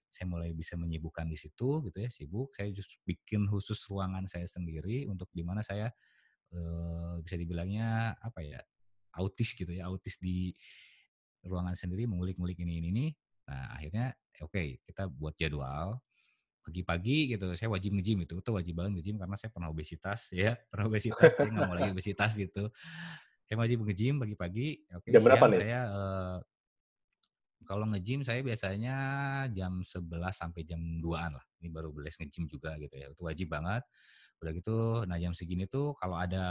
saya mulai bisa menyibukkan di situ gitu ya sibuk. Saya justru bikin khusus ruangan saya sendiri untuk di mana saya uh, bisa dibilangnya apa ya autis gitu ya autis di ruangan sendiri mengulik-ngulik ini ini ini. Nah akhirnya oke okay, kita buat jadwal pagi-pagi gitu saya wajib ngejim itu itu wajib banget ngejim karena saya pernah obesitas ya pernah obesitas saya nggak mau lagi obesitas gitu. Saya wajib ngejim pagi-pagi oke okay, jam berapa nih? saya uh, kalau ngejim saya biasanya jam 11 sampai jam 2-an lah. Ini baru beres ngejim juga gitu ya. Itu wajib banget. Udah gitu, nah jam segini tuh kalau ada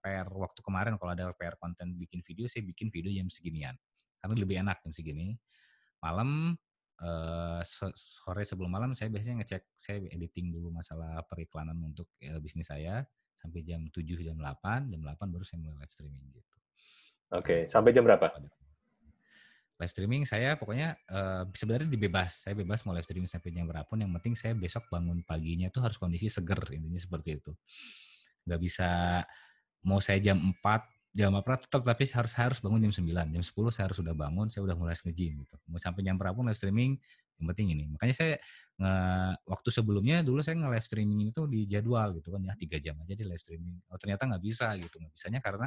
PR waktu kemarin kalau ada PR konten bikin video, saya bikin video jam seginian. Karena lebih enak jam segini. Malam uh, sore sebelum malam saya biasanya ngecek saya editing dulu masalah periklanan untuk uh, bisnis saya sampai jam 7 jam 8, jam 8 baru saya mulai live streaming gitu. Oke, okay. sampai jam berapa? Live streaming saya pokoknya uh, sebenarnya dibebas saya bebas mau live streaming sampai jam berapun yang penting saya besok bangun paginya tuh harus kondisi seger intinya seperti itu. Nggak bisa mau saya jam 4 jam apa tetap tapi harus harus bangun jam 9 jam 10 saya harus sudah bangun saya udah mulai nge-gym gitu. Mau sampai jam berapun live streaming yang penting ini. Makanya saya nge, waktu sebelumnya dulu saya nge live streaming itu di jadwal gitu kan ya tiga jam aja di live streaming. Oh ternyata nggak bisa gitu. Nggak bisanya karena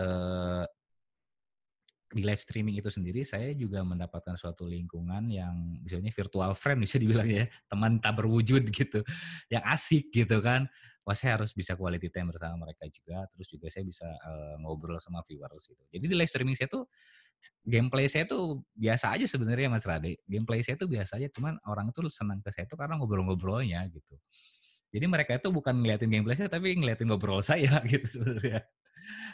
uh, di live streaming itu sendiri saya juga mendapatkan suatu lingkungan yang misalnya virtual friend bisa dibilang ya teman tak berwujud gitu yang asik gitu kan. Wah saya harus bisa quality time bersama mereka juga terus juga saya bisa uh, ngobrol sama viewers gitu. Jadi di live streaming saya tuh gameplay saya tuh biasa aja sebenarnya Mas Rade. Gameplay saya tuh biasa aja cuman orang itu senang ke saya tuh karena ngobrol-ngobrolnya gitu. Jadi mereka itu bukan ngeliatin gameplay saya tapi ngeliatin ngobrol saya gitu sebenarnya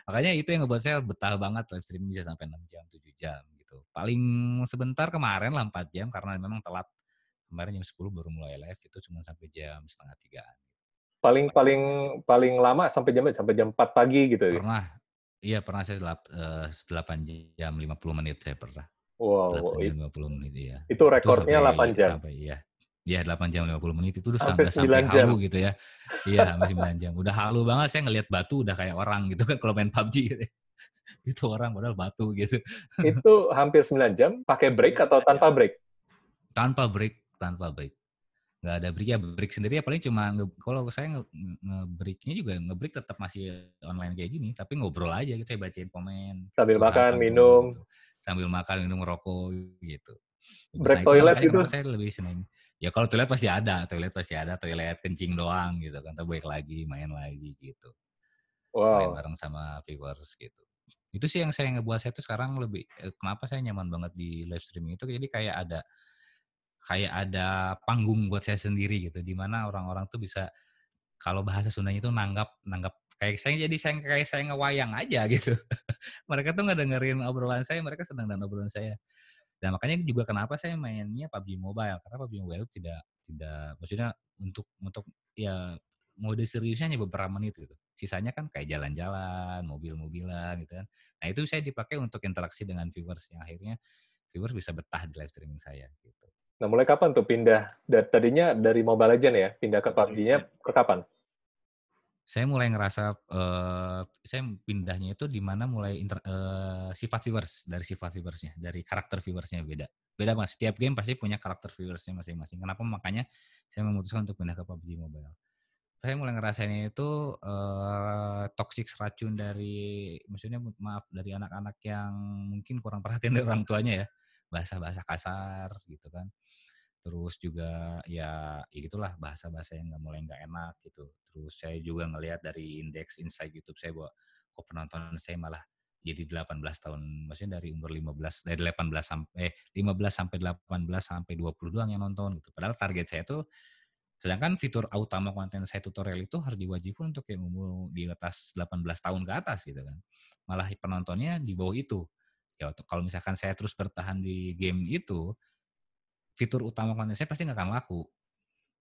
Makanya itu yang ngebuat saya betah banget live streaming bisa sampai 6 jam, 7 jam gitu. Paling sebentar kemarin lah 4 jam karena memang telat. Kemarin jam 10 baru mulai live itu cuma sampai jam setengah tigaan. Paling paling paling lama sampai jam sampai jam 4 pagi gitu ya? Pernah. Iya, pernah saya 8, 8 jam 50 menit saya pernah. Wow, 8 jam 50 menit iya. Itu rekornya itu sampai, 8 jam. Sampai iya. Iya 8 jam 50 menit itu udah sampai, sampai halu gitu ya. Iya sampai 9 jam. Udah halu banget saya ngelihat batu udah kayak orang gitu kan kalau main PUBG gitu. Ya. itu orang padahal batu gitu. Itu hampir 9 jam pakai break atau tanpa break? Tanpa break, tanpa break. Gak ada break ya break sendiri ya paling cuma kalau saya nge-breaknya nge juga nge-break tetap masih online kayak gini tapi ngobrol aja gitu saya bacain komen sambil makan minum gitu. sambil makan minum rokok gitu break nah, toilet itu, saya lebih seneng ya kalau toilet pasti ada toilet pasti ada toilet kencing doang gitu kan terus balik lagi main lagi gitu. Wow. main bareng sama viewers gitu. Itu sih yang saya ngebuat saya tuh sekarang lebih eh, kenapa saya nyaman banget di live streaming itu jadi kayak ada kayak ada panggung buat saya sendiri gitu di mana orang-orang tuh bisa kalau bahasa Sundanya itu nanggap nanggap kayak saya jadi saya kayak saya ngewayang aja gitu. Mereka tuh nggak dengerin obrolan saya mereka senang dan obrolan saya dan makanya juga kenapa saya mainnya PUBG Mobile karena PUBG Mobile tidak tidak maksudnya untuk untuk ya mode seriusnya hanya beberapa menit gitu. Sisanya kan kayak jalan-jalan, mobil-mobilan gitu kan. Nah itu saya dipakai untuk interaksi dengan viewers yang akhirnya viewers bisa betah di live streaming saya gitu. Nah mulai kapan tuh pindah? Tadinya dari Mobile Legend ya, pindah ke PUBG-nya ke kapan? Saya mulai ngerasa uh, saya pindahnya itu di mana mulai inter, uh, sifat viewers dari sifat viewersnya dari karakter viewersnya beda. Beda mas setiap game pasti punya karakter viewersnya masing-masing. Kenapa? Makanya saya memutuskan untuk pindah ke PUBG Mobile. Saya mulai ngerasainnya itu uh, toxic racun dari maksudnya maaf dari anak-anak yang mungkin kurang perhatian dari orang tuanya ya. Bahasa-bahasa kasar gitu kan terus juga ya, ya gitulah bahasa-bahasa yang nggak mulai nggak enak gitu. Terus saya juga ngelihat dari indeks insight YouTube saya bahwa kok penonton saya malah jadi 18 tahun, maksudnya dari umur 15 dari 18 sampai eh, 15 sampai 18 sampai 20 doang yang nonton gitu. Padahal target saya tuh sedangkan fitur utama konten saya tutorial itu harus diwajibkan untuk yang umur di atas 18 tahun ke atas gitu kan. Malah penontonnya di bawah itu. Ya kalau misalkan saya terus bertahan di game itu, fitur utama konten saya pasti nggak akan laku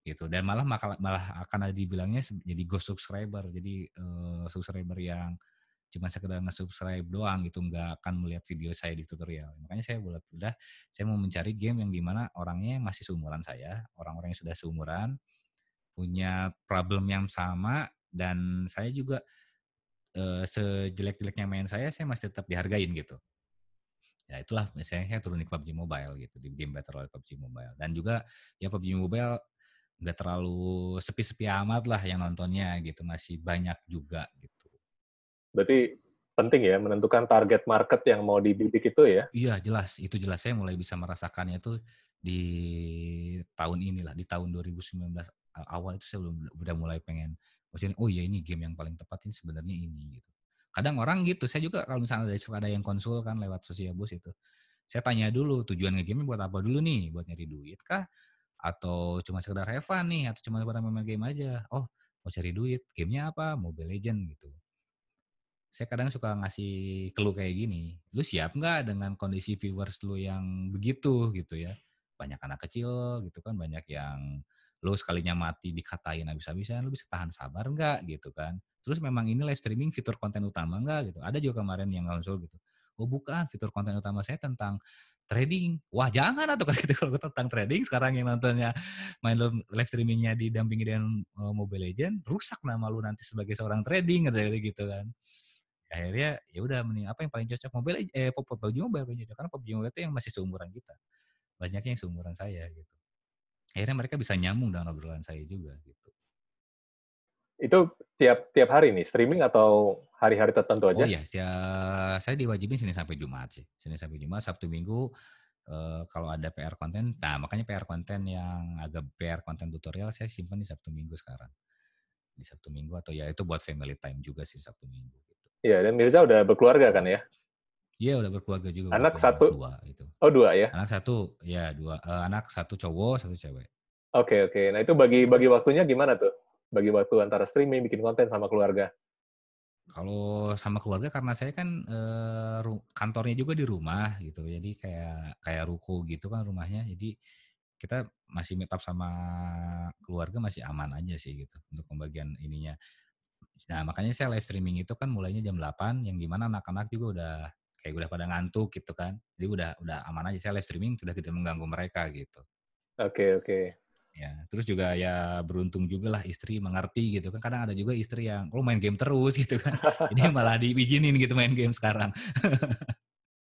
gitu. Dan malah malah akan ada dibilangnya jadi ghost subscriber. Jadi uh, subscriber yang cuma sekedar nge-subscribe doang gitu nggak akan melihat video saya di tutorial. Makanya saya boleh udah saya mau mencari game yang di mana orangnya masih seumuran saya orang-orang yang sudah seumuran punya problem yang sama dan saya juga uh, sejelek-jeleknya main saya saya masih tetap dihargain gitu ya itulah misalnya saya turun di PUBG Mobile gitu di game Battle Royale PUBG Mobile dan juga ya PUBG Mobile nggak terlalu sepi-sepi amat lah yang nontonnya gitu masih banyak juga gitu. Berarti penting ya menentukan target market yang mau dibidik itu ya? Iya jelas itu jelas saya mulai bisa merasakannya itu di tahun inilah di tahun 2019 awal itu saya belum udah mulai pengen maksudnya oh ya ini game yang paling tepat ini sebenarnya ini gitu kadang orang gitu saya juga kalau misalnya ada, ada yang konsul kan lewat sosial bus itu saya tanya dulu tujuan ngegame buat apa dulu nih? Buat nyari duit kah? Atau cuma sekedar have fun nih? Atau cuma pada main game aja? Oh mau cari duit gamenya apa? Mobile Legend gitu. Saya kadang suka ngasih clue kayak gini lu siap nggak dengan kondisi viewers lu yang begitu? Gitu ya. Banyak anak kecil gitu kan banyak yang lu sekalinya mati dikatain habis-habisan lu bisa tahan sabar nggak? Gitu kan Terus memang ini live streaming fitur konten utama enggak gitu. Ada juga kemarin yang konsul gitu. Oh bukan, fitur konten utama saya tentang trading. Wah jangan atau gitu kalau tentang trading sekarang yang nontonnya main live streamingnya didampingi dengan uh, Mobile Legend, rusak nama lu nanti sebagai seorang trading gitu, gitu kan. Akhirnya ya udah mending apa yang paling cocok Mobile eh PUBG Mobile paling cocok karena PUBG Mobile itu yang masih seumuran kita. Banyaknya yang seumuran saya gitu. Akhirnya mereka bisa nyambung dengan obrolan saya juga gitu. Itu tiap tiap hari nih streaming atau hari-hari tertentu aja? Oh iya, ya, saya diwajibin sini sampai Jumat sih. Sini sampai Jumat, Sabtu Minggu uh, kalau ada PR konten. Nah, makanya PR konten yang agak PR konten tutorial saya simpan di Sabtu Minggu sekarang. Di Sabtu Minggu atau ya itu buat family time juga sih Sabtu Minggu gitu. Iya, dan Mirza udah berkeluarga kan ya? Iya, udah berkeluarga juga. Anak satu? Dua itu. Oh, dua ya? Anak satu, ya dua. Uh, anak satu cowok, satu cewek. Oke, okay, oke. Okay. Nah, itu bagi bagi waktunya gimana tuh? Bagi waktu antara streaming, bikin konten sama keluarga? Kalau sama keluarga karena saya kan e, kantornya juga di rumah gitu, jadi kayak kayak ruko gitu kan rumahnya, jadi kita masih meet sama keluarga masih aman aja sih gitu untuk pembagian ininya. Nah makanya saya live streaming itu kan mulainya jam 8 yang di mana anak-anak juga udah kayak udah pada ngantuk gitu kan, jadi udah udah aman aja saya live streaming sudah tidak mengganggu mereka gitu. Oke okay, oke. Okay. Ya, terus juga ya beruntung juga lah istri mengerti gitu kan. Kadang ada juga istri yang lu main game terus gitu kan. Ini malah diizinin gitu main game sekarang.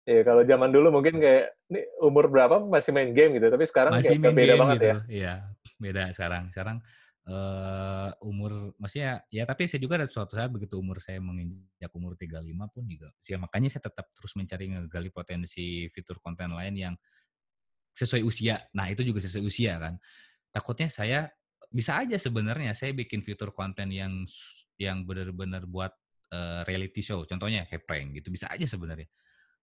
Iya, kalau zaman dulu mungkin kayak ini umur berapa masih main game gitu, tapi sekarang masih kayak beda banget gitu. ya. Iya, beda sekarang. Sekarang uh, umur maksudnya ya tapi saya juga ada suatu saat begitu umur saya menginjak umur 35 pun juga ya makanya saya tetap terus mencari ngegali potensi fitur konten lain yang sesuai usia. Nah, itu juga sesuai usia kan takutnya saya bisa aja sebenarnya saya bikin fitur konten yang yang benar-benar buat uh, reality show. Contohnya kayak prank gitu bisa aja sebenarnya.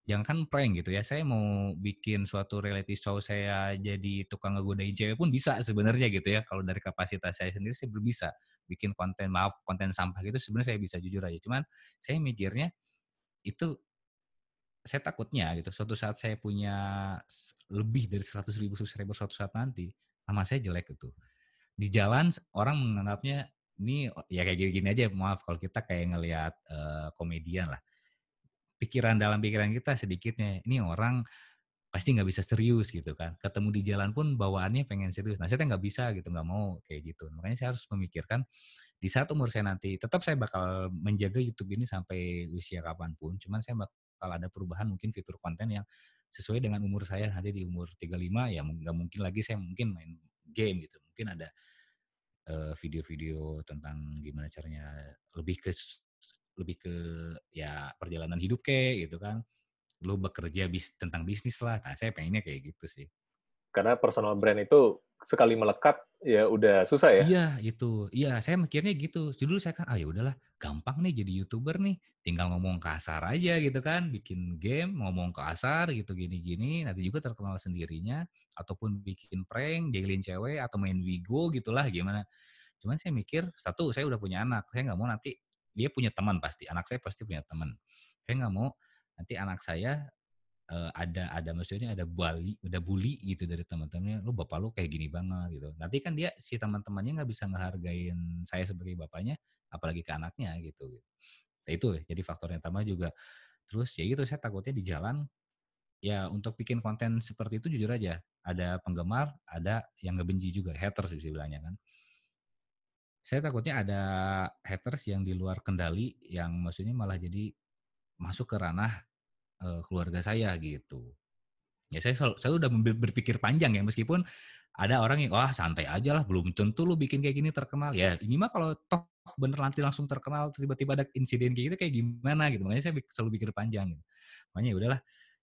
Jangan kan prank gitu ya saya mau bikin suatu reality show saya jadi tukang ngegodain cewek pun bisa sebenarnya gitu ya. Kalau dari kapasitas saya sendiri saya bisa bikin konten maaf konten sampah gitu sebenarnya saya bisa jujur aja. Cuman saya mikirnya itu saya takutnya gitu suatu saat saya punya lebih dari 100 ribu subscriber suatu saat nanti nama saya jelek itu. Di jalan orang menganggapnya ini ya kayak gini-gini aja maaf kalau kita kayak ngelihat uh, komedian lah. Pikiran dalam pikiran kita sedikitnya ini orang pasti nggak bisa serius gitu kan. Ketemu di jalan pun bawaannya pengen serius. Nah saya nggak bisa gitu, nggak mau kayak gitu. Makanya saya harus memikirkan di saat umur saya nanti tetap saya bakal menjaga YouTube ini sampai usia kapan pun. Cuman saya bakal ada perubahan mungkin fitur konten yang sesuai dengan umur saya nanti di umur 35 ya nggak mungkin lagi saya mungkin main game gitu. Mungkin ada eh, video-video tentang gimana caranya lebih ke lebih ke ya perjalanan hidup kayak gitu kan. Lu bekerja bis, tentang bisnis lah. Nah, saya pengennya kayak gitu sih. Karena personal brand itu sekali melekat ya udah susah ya. Iya itu, iya saya mikirnya gitu. Dulu saya kan, ah ya udahlah, gampang nih jadi youtuber nih, tinggal ngomong kasar aja gitu kan, bikin game, ngomong kasar gitu gini-gini, nanti juga terkenal sendirinya, ataupun bikin prank, jailin cewek atau main Wigo gitulah gimana. Cuman saya mikir, satu saya udah punya anak, saya nggak mau nanti dia punya teman pasti, anak saya pasti punya teman. Saya nggak mau nanti anak saya uh, ada ada maksudnya ada bully ada bully gitu dari teman-temannya lu bapak lu kayak gini banget gitu. Nanti kan dia si teman-temannya nggak bisa ngehargain saya sebagai bapaknya apalagi ke anaknya gitu nah, itu jadi faktor yang utama juga. Terus ya gitu saya takutnya di jalan ya untuk bikin konten seperti itu jujur aja ada penggemar ada yang ngebenci juga haters bisa bilangnya kan. Saya takutnya ada haters yang di luar kendali yang maksudnya malah jadi masuk ke ranah uh, keluarga saya gitu. Ya saya selalu, saya udah berpikir panjang ya meskipun ada orang yang wah santai aja lah belum tentu lu bikin kayak gini terkenal ya ini mah kalau toh bener nanti langsung terkenal tiba-tiba ada insiden kayak gitu kayak gimana gitu makanya saya selalu pikir panjang gitu. makanya ya udahlah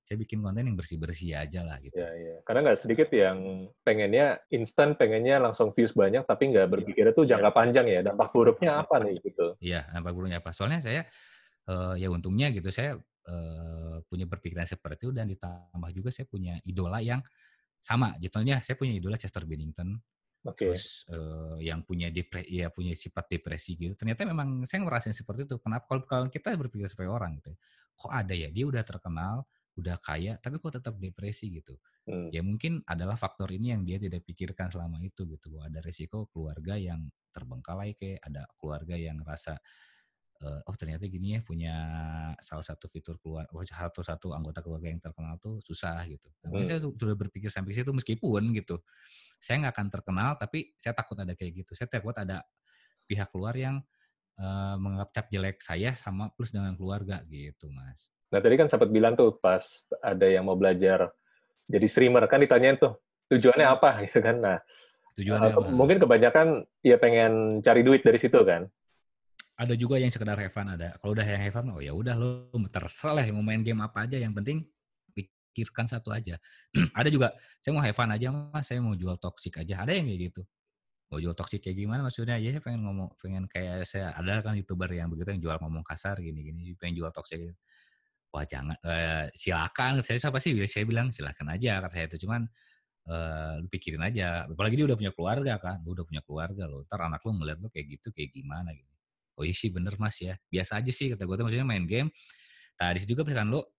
saya bikin konten yang bersih-bersih aja lah gitu. Ya, ya. Karena nggak sedikit yang pengennya instan, pengennya langsung views banyak, tapi nggak iya. berpikirnya tuh jangka panjang ya. Dampak buruknya apa nih gitu? Iya, dampak buruknya apa? Soalnya saya uh, ya untungnya gitu saya uh, punya berpikiran seperti itu dan ditambah juga saya punya idola yang sama. Jatuhnya saya punya idola Chester Bennington. Okay. Terus uh, yang punya depresi, ya punya sifat depresi gitu. Ternyata memang saya ngerasain seperti itu. Kenapa kalau, kalau kita berpikir seperti orang gitu, ya, kok ada ya dia udah terkenal, udah kaya, tapi kok tetap depresi gitu. Hmm. Ya mungkin adalah faktor ini yang dia tidak pikirkan selama itu gitu. Ada resiko keluarga yang terbengkalai kayak ada keluarga yang rasa uh, oh ternyata gini ya punya salah satu fitur keluar oh, satu satu anggota keluarga yang terkenal tuh susah gitu. Nah, hmm. Saya sudah berpikir sampai situ meskipun gitu saya nggak akan terkenal tapi saya takut ada kayak gitu. Saya takut ada pihak luar yang uh, menganggap cap jelek saya sama plus dengan keluarga gitu mas. Nah tadi kan sempat bilang tuh pas ada yang mau belajar jadi streamer kan ditanyain tuh tujuannya hmm. apa gitu kan. Nah tujuannya uh, apa? mungkin kebanyakan ya pengen cari duit dari situ kan ada juga yang sekedar have fun ada. Kalau udah yang have fun, oh ya udah lo terserah lah mau main game apa aja. Yang penting pikirkan satu aja. ada juga saya mau have fun aja mas, saya mau jual toxic aja. Ada yang kayak gitu. Mau jual toxic kayak gimana maksudnya? Ya saya pengen ngomong, pengen kayak saya ada kan youtuber yang begitu yang jual ngomong kasar gini-gini, pengen jual toxic. Wah jangan, eh, silakan. Saya siapa sih? Saya bilang silakan aja kata saya itu. Cuman uh, pikirin aja. Apalagi dia udah punya keluarga kan, lu udah punya keluarga lo. Ntar anak lu ngeliat lu kayak gitu, kayak gimana gitu oh iya sih bener mas ya. Biasa aja sih kata gue tuh maksudnya main game. Nah di situ juga misalkan lo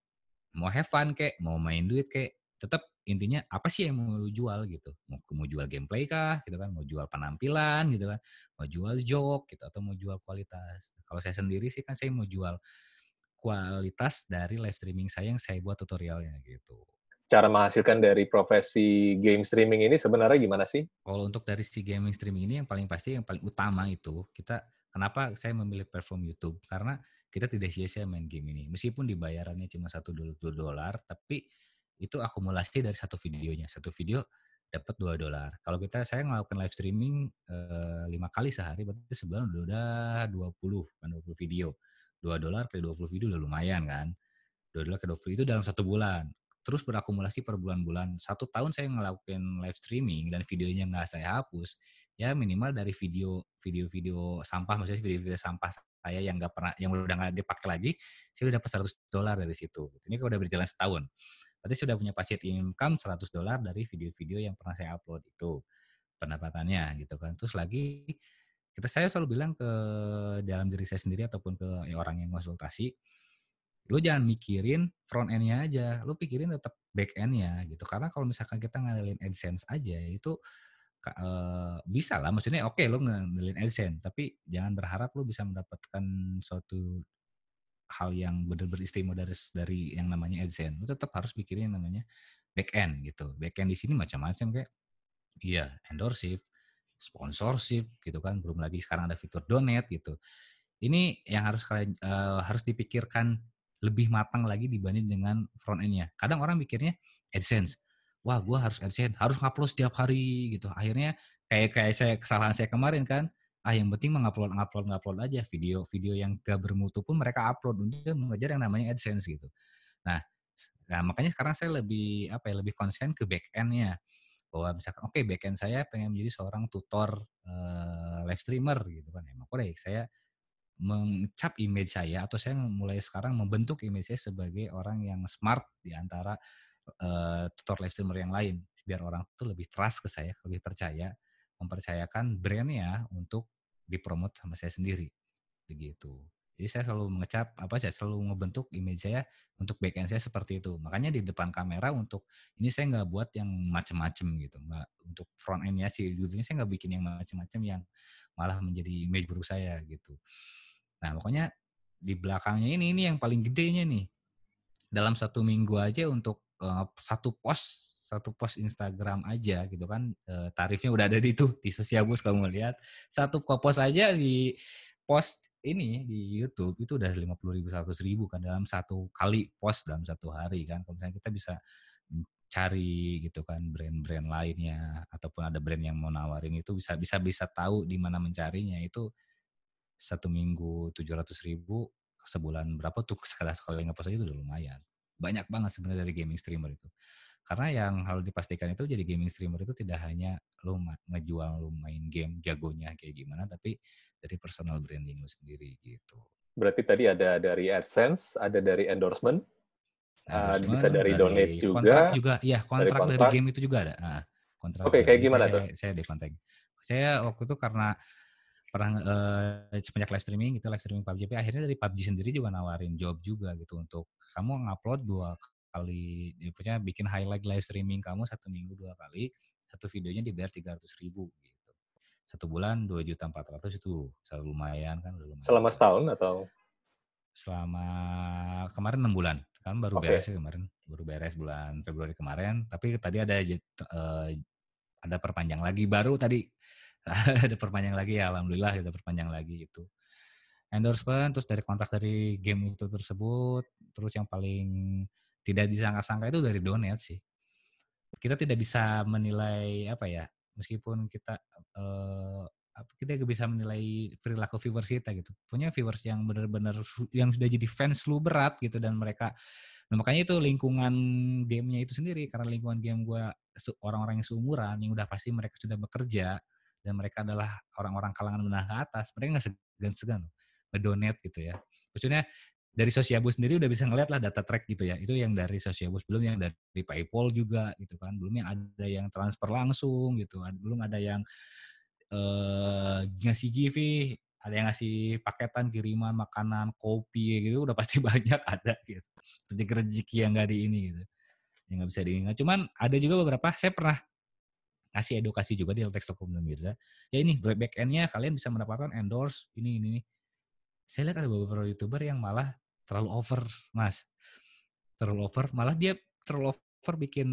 mau have fun kayak mau main duit kayak tetap intinya apa sih yang mau lu jual gitu? Mau mau jual gameplay kah gitu kan? Mau jual penampilan gitu kan? Mau jual joke gitu atau mau jual kualitas. Kalau saya sendiri sih kan saya mau jual kualitas dari live streaming saya yang saya buat tutorialnya gitu. Cara menghasilkan dari profesi game streaming ini sebenarnya gimana sih? Kalau untuk dari si gaming streaming ini yang paling pasti yang paling utama itu kita Kenapa saya memilih platform YouTube? Karena kita tidak sia-sia main game ini. Meskipun dibayarannya cuma satu dolar, tapi itu akumulasi dari satu videonya. Satu video dapat dua dolar. Kalau kita saya ngelakukan live streaming eh, lima kali sehari, berarti sebulan udah udah 20 kan 20 video. Dua dolar kali 20 video udah lumayan kan. Dua dolar kali 20 itu dalam satu bulan. Terus berakumulasi per bulan-bulan. Satu tahun saya ngelakuin live streaming dan videonya nggak saya hapus, ya minimal dari video video-video sampah maksudnya video-video sampah saya yang nggak pernah yang udah nggak dipakai lagi saya udah dapat 100 dolar dari situ. Ini kalau udah berjalan setahun. Berarti sudah punya passive income 100 dolar dari video-video yang pernah saya upload itu pendapatannya gitu kan. Terus lagi kita saya selalu bilang ke dalam diri saya sendiri ataupun ke orang yang konsultasi lu jangan mikirin front end-nya aja lu pikirin tetap back end-nya gitu. Karena kalau misalkan kita ngandelin AdSense aja itu uh, bisa lah. Maksudnya oke okay, lo ngandelin AdSense tapi jangan berharap lo bisa mendapatkan suatu hal yang benar-benar istimewa dari dari yang namanya AdSense. Lo tetap harus pikirin yang namanya back end gitu. Back end di sini macam-macam kayak iya endorship sponsorship gitu kan, belum lagi sekarang ada fitur donate gitu. Ini yang harus kalian uh, harus dipikirkan lebih matang lagi dibanding dengan front end-nya. Kadang orang mikirnya AdSense, wah gue harus AdSense, harus ngupload setiap hari gitu. Akhirnya kayak kayak saya kesalahan saya kemarin kan, ah yang penting mengupload ngupload ngupload aja video video yang gak bermutu pun mereka upload untuk mengejar yang namanya AdSense gitu. Nah, nah makanya sekarang saya lebih apa ya lebih konsen ke back end-nya bahwa misalkan oke okay, back end saya pengen menjadi seorang tutor uh, live streamer gitu kan ya. Oke, saya mengcap image saya atau saya mulai sekarang membentuk image saya sebagai orang yang smart di antara uh, tutor live streamer yang lain biar orang tuh lebih trust ke saya, lebih percaya, mempercayakan brandnya untuk dipromot sama saya sendiri begitu. Jadi saya selalu mengecap apa saya selalu ngebentuk image saya untuk backend saya seperti itu. Makanya di depan kamera untuk ini saya nggak buat yang macem-macem gitu, nggak untuk front endnya sih. Judulnya saya nggak bikin yang macem-macem yang malah menjadi image buruk saya gitu. Nah, pokoknya di belakangnya ini ini yang paling gedenya nih. Dalam satu minggu aja untuk uh, satu post satu post Instagram aja gitu kan uh, tarifnya udah ada di itu di sosial bus kamu lihat satu post aja di post ini di YouTube itu udah lima puluh ribu seratus ribu kan dalam satu kali post dalam satu hari kan kalau misalnya kita bisa cari gitu kan brand-brand lainnya ataupun ada brand yang mau nawarin itu bisa bisa bisa tahu di mana mencarinya itu satu minggu tujuh ratus ribu sebulan berapa tuh sekali sekali ngepost aja itu udah lumayan. Banyak banget sebenarnya dari gaming streamer itu. Karena yang harus dipastikan itu jadi gaming streamer itu tidak hanya lo ngejual lo main game jagonya kayak gimana tapi dari personal branding lo sendiri gitu. Berarti tadi ada dari AdSense ada dari endorsement, uh, bisa dari, dari donate juga kontrak juga. Ya kontrak dari, kontrak. dari game itu juga ada. Nah, kontrak oke okay, kayak gimana saya, tuh? saya di kontak. Saya waktu itu karena pernah uh, semenjak live streaming gitu live streaming PUBG akhirnya dari PUBG sendiri juga nawarin job juga gitu untuk kamu ngupload dua kali ya, punya bikin highlight live streaming kamu satu minggu dua kali satu videonya dibayar tiga ratus ribu gitu satu bulan dua juta empat ratus itu selalu lumayan kan lumayan. selama setahun atau selama kemarin enam bulan kan baru okay. beres kemarin baru beres bulan Februari kemarin tapi tadi ada uh, ada perpanjang lagi baru tadi ada perpanjang lagi ya alhamdulillah ada perpanjang lagi itu endorsement terus dari kontrak dari game itu tersebut terus yang paling tidak disangka-sangka itu dari donate sih. Kita tidak bisa menilai apa ya meskipun kita uh, kita bisa menilai perilaku viewers kita gitu. Punya viewers yang benar-benar yang sudah jadi fans lu berat gitu dan mereka nah makanya itu lingkungan gamenya itu sendiri karena lingkungan game gue orang-orang yang seumuran yang udah pasti mereka sudah bekerja dan mereka adalah orang-orang kalangan menengah ke atas, mereka nggak segan-segan ngedonate gitu ya. Maksudnya dari Sosiabus sendiri udah bisa ngeliat lah data track gitu ya. Itu yang dari Sosiabus, belum yang dari PayPal juga gitu kan. Belum yang ada yang transfer langsung gitu. Belum ada yang uh, ngasih giveaway, ada yang ngasih paketan kiriman makanan, kopi gitu udah pasti banyak ada gitu. Rezeki-rezeki yang nggak di ini gitu. Yang nggak bisa diingat. Cuman ada juga beberapa, saya pernah kasih edukasi juga di Altex Toko Mirza. Ya ini back end-nya kalian bisa mendapatkan endorse ini ini ini. Saya lihat ada beberapa youtuber yang malah terlalu over, mas. Terlalu over, malah dia terlalu over bikin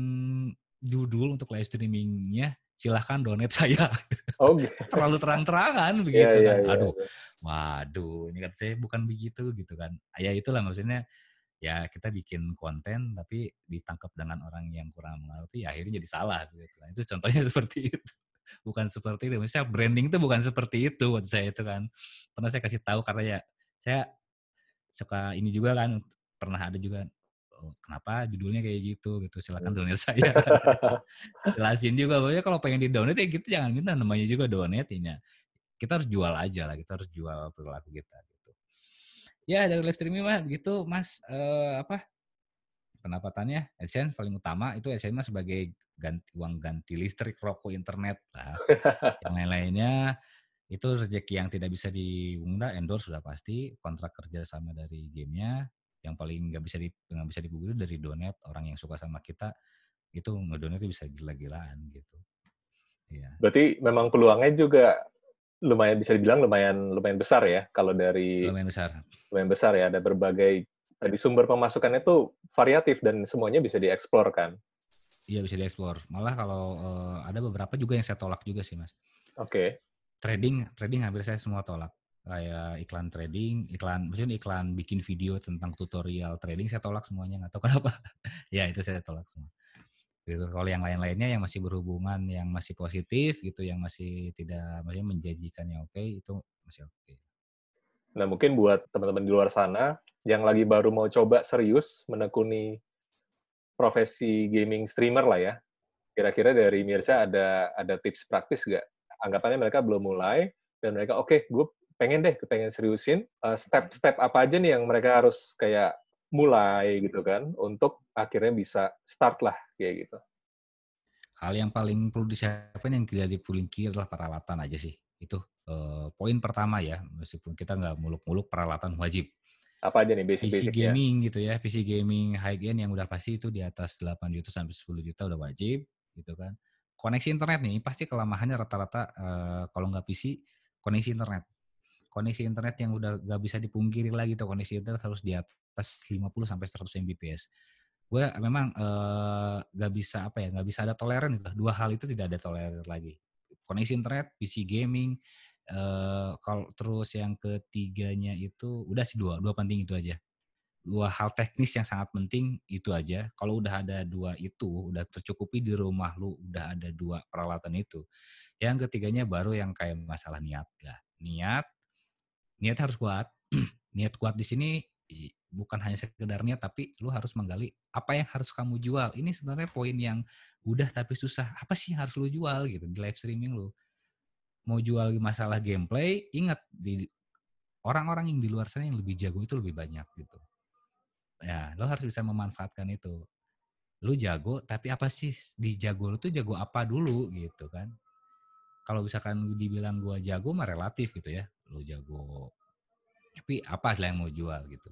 judul untuk live streamingnya silahkan donate saya. Oh, gitu. terlalu terang-terangan begitu yeah, kan. Yeah, Aduh, yeah. waduh, ini kan saya bukan begitu gitu kan. Ya itulah maksudnya ya kita bikin konten tapi ditangkap dengan orang yang kurang mengerti ya akhirnya jadi salah gitu kan. Itu contohnya seperti itu. Bukan seperti itu. Misalnya branding itu bukan seperti itu buat saya itu kan. Pernah saya kasih tahu karena ya saya suka ini juga kan pernah ada juga oh, kenapa judulnya kayak gitu gitu silakan hmm. donate saya jelasin juga bahwa kalau pengen di donate ya kita jangan minta namanya juga donate nya kita harus jual aja lah kita harus jual perilaku kita ya dari live streaming mah begitu mas. Uh, apa pendapatannya? AdSense paling utama itu AdSense mah sebagai ganti uang ganti listrik rokok internet lah. Yang lain-lainnya itu rezeki yang tidak bisa diunda endorse sudah pasti. Kontrak kerja sama dari gamenya. Yang paling nggak bisa di nggak bisa dipungkiri dari donat orang yang suka sama kita. Itu ngedonat itu bisa gila-gilaan gitu. Iya. Berarti memang peluangnya juga lumayan bisa dibilang lumayan lumayan besar ya kalau dari lumayan besar lumayan besar ya ada berbagai tadi sumber pemasukannya itu variatif dan semuanya bisa dieksplor kan iya bisa dieksplor malah kalau uh, ada beberapa juga yang saya tolak juga sih mas Oke. Trading, trading hampir saya semua tolak. Kayak iklan trading, iklan, maksudnya iklan bikin video tentang tutorial trading, saya tolak semuanya, nggak tahu kenapa. ya, itu saya tolak semua. Gitu. Kalau yang lain-lainnya yang masih berhubungan, yang masih positif gitu, yang masih tidak, maksudnya menjanjikan yang oke, itu masih oke. Nah, mungkin buat teman-teman di luar sana yang lagi baru mau coba serius menekuni profesi gaming streamer lah ya. Kira-kira dari Mirza ada ada tips praktis nggak? Anggapannya mereka belum mulai dan mereka oke, okay, gue pengen deh, pengen seriusin. Eh, step-step uh, apa aja nih yang mereka harus kayak mulai gitu kan untuk akhirnya bisa start lah kayak gitu. Hal yang paling perlu disiapkan yang tidak dipulingkir adalah peralatan aja sih. Itu uh, poin pertama ya, meskipun kita nggak muluk-muluk peralatan wajib. Apa aja nih basic-basic PC gaming gitu ya, PC gaming high end yang udah pasti itu di atas 8 juta sampai 10 juta udah wajib gitu kan. Koneksi internet nih pasti kelemahannya rata-rata uh, kalau nggak PC koneksi internet koneksi internet yang udah gak bisa dipungkiri lagi tuh koneksi internet harus di atas 50 sampai 100 Mbps. Gue memang uh, gak bisa apa ya, gak bisa ada toleran itu. Dua hal itu tidak ada toleran lagi. Koneksi internet, PC gaming, uh, kalau terus yang ketiganya itu udah sih dua, dua penting itu aja. Dua hal teknis yang sangat penting itu aja. Kalau udah ada dua itu, udah tercukupi di rumah lu, udah ada dua peralatan itu. Yang ketiganya baru yang kayak masalah niat lah. Niat, niat harus kuat. niat kuat di sini bukan hanya sekedar niat tapi lu harus menggali apa yang harus kamu jual. Ini sebenarnya poin yang udah tapi susah. Apa sih yang harus lu jual gitu di live streaming lu? Mau jual masalah gameplay, ingat di orang-orang yang di luar sana yang lebih jago itu lebih banyak gitu. Ya, lo harus bisa memanfaatkan itu. Lu jago, tapi apa sih di jago lu tuh jago apa dulu gitu kan? Kalau misalkan dibilang gua jago mah relatif gitu ya. Lo jago tapi apa sih yang mau jual gitu?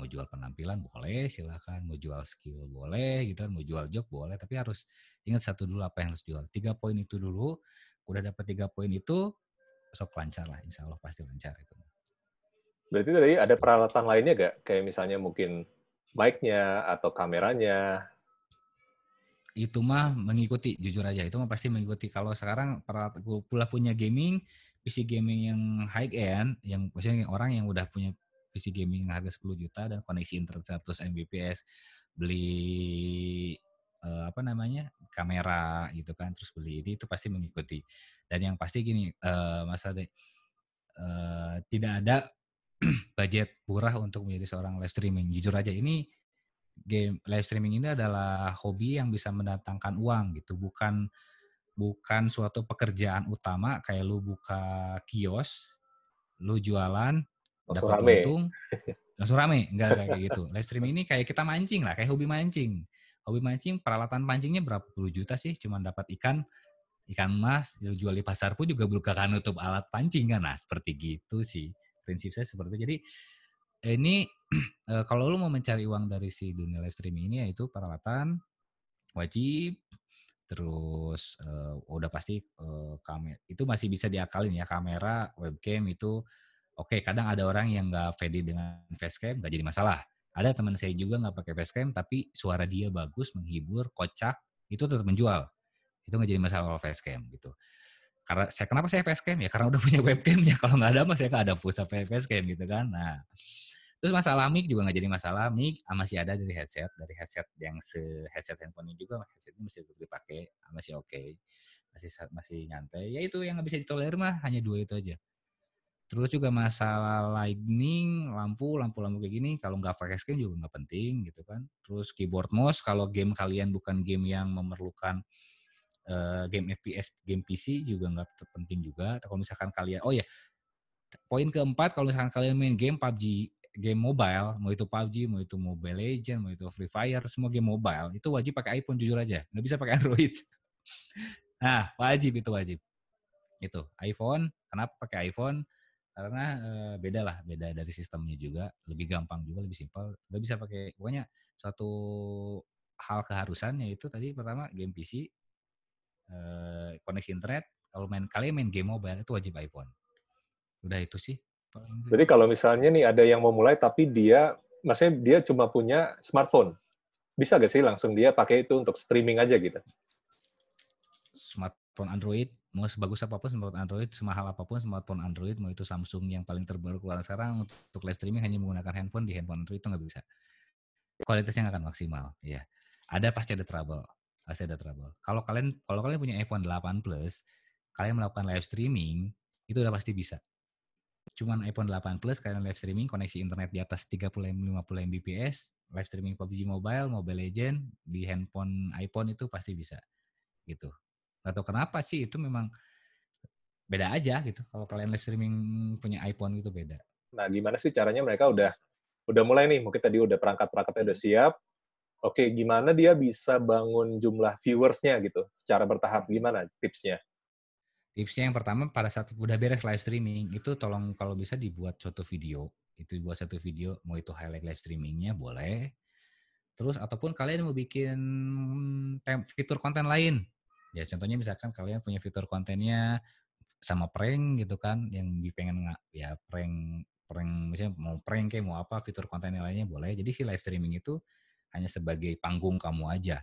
Mau jual penampilan boleh silahkan mau jual skill boleh gitu mau jual job boleh tapi harus ingat satu dulu apa yang harus jual. Tiga poin itu dulu udah dapat tiga poin itu sok lancar lah insya Allah pasti lancar itu. Berarti tadi ada peralatan lainnya gak kayak misalnya mungkin mic-nya atau kameranya itu mah mengikuti jujur aja itu mah pasti mengikuti kalau sekarang peralatan pula punya gaming PC gaming yang high end, yang maksudnya orang yang udah punya PC gaming yang harga 10 juta dan koneksi internet 100 Mbps, beli uh, apa namanya kamera gitu kan, terus beli ini itu pasti mengikuti. Dan yang pasti gini, uh, Mas Ade, uh, tidak ada budget murah untuk menjadi seorang live streaming. Jujur aja ini game live streaming ini adalah hobi yang bisa mendatangkan uang gitu, bukan bukan suatu pekerjaan utama kayak lu buka kios, lu jualan, dapat untung, langsung rame, enggak kayak gitu. Live streaming ini kayak kita mancing lah, kayak hobi mancing. Hobi mancing, peralatan pancingnya berapa puluh juta sih, cuma dapat ikan, ikan emas, jual di pasar pun juga bukan nutup alat pancing kan, nah seperti gitu sih. Prinsip saya seperti itu. Jadi ini eh, kalau lu mau mencari uang dari si dunia live streaming ini yaitu peralatan wajib terus uh, udah pasti uh, kamera itu masih bisa diakalin ya kamera webcam itu. Oke okay, kadang ada orang yang nggak pede dengan facecam nggak jadi masalah. Ada teman saya juga nggak pakai facecam tapi suara dia bagus menghibur kocak itu tetap menjual. Itu nggak jadi masalah kalau facecam gitu. Karena saya kenapa saya facecam? Ya karena udah punya webcamnya. Kalau nggak ada mah saya nggak ada pulsa facecam gitu kan? Nah Terus masalah mic juga nggak jadi masalah. Mic ah, masih ada dari headset, dari headset yang se headset handphone ini juga headset ini masih dipakai, ah, masih oke, okay. masih masih nyantai. Ya itu yang nggak bisa ditolerir mah hanya dua itu aja. Terus juga masalah lightning, lampu, lampu-lampu kayak gini, kalau nggak pakai screen juga nggak penting gitu kan. Terus keyboard mouse, kalau game kalian bukan game yang memerlukan uh, game FPS, game PC juga nggak penting juga. Kalau misalkan kalian, oh ya, poin keempat kalau misalkan kalian main game PUBG game mobile, mau itu PUBG, mau itu Mobile Legend, mau itu Free Fire, semua game mobile itu wajib pakai iPhone jujur aja, nggak bisa pakai Android. nah, wajib itu wajib. Itu iPhone, kenapa pakai iPhone? Karena e, beda lah, beda dari sistemnya juga, lebih gampang juga, lebih simpel. Nggak bisa pakai, pokoknya suatu hal keharusan yaitu tadi pertama game PC, e, eh, koneksi internet. Kalau main kalian main game mobile itu wajib iPhone. Udah itu sih jadi kalau misalnya nih ada yang mau mulai tapi dia, maksudnya dia cuma punya smartphone, bisa gak sih langsung dia pakai itu untuk streaming aja gitu? Smartphone Android mau sebagus apa pun smartphone Android, semahal apa pun smartphone Android, mau itu Samsung yang paling terbaru keluar sekarang untuk live streaming hanya menggunakan handphone di handphone Android itu nggak bisa. Kualitasnya nggak akan maksimal. Ya, ada pasti ada trouble, pasti ada trouble. Kalau kalian kalau kalian punya iPhone 8 Plus, kalian melakukan live streaming itu udah pasti bisa. Cuman iPhone 8 Plus kalian live streaming koneksi internet di atas 30 50 Mbps, live streaming PUBG Mobile, Mobile Legend di handphone iPhone itu pasti bisa gitu. Gak tau kenapa sih itu memang beda aja gitu. Kalau kalian live streaming punya iPhone itu beda. Nah, gimana sih caranya mereka udah udah mulai nih, mungkin tadi udah perangkat-perangkatnya udah siap. Oke, gimana dia bisa bangun jumlah viewersnya gitu secara bertahap? Gimana tipsnya? Tipsnya yang pertama pada saat udah beres live streaming itu tolong kalau bisa dibuat suatu video. Itu buat satu video, mau itu highlight live streamingnya boleh. Terus ataupun kalian mau bikin fitur konten lain Ya contohnya misalkan kalian punya fitur kontennya sama prank gitu kan, yang pengen nggak ya prank prank misalnya mau prank kayak mau apa fitur konten lainnya boleh. Jadi si live streaming itu hanya sebagai panggung kamu aja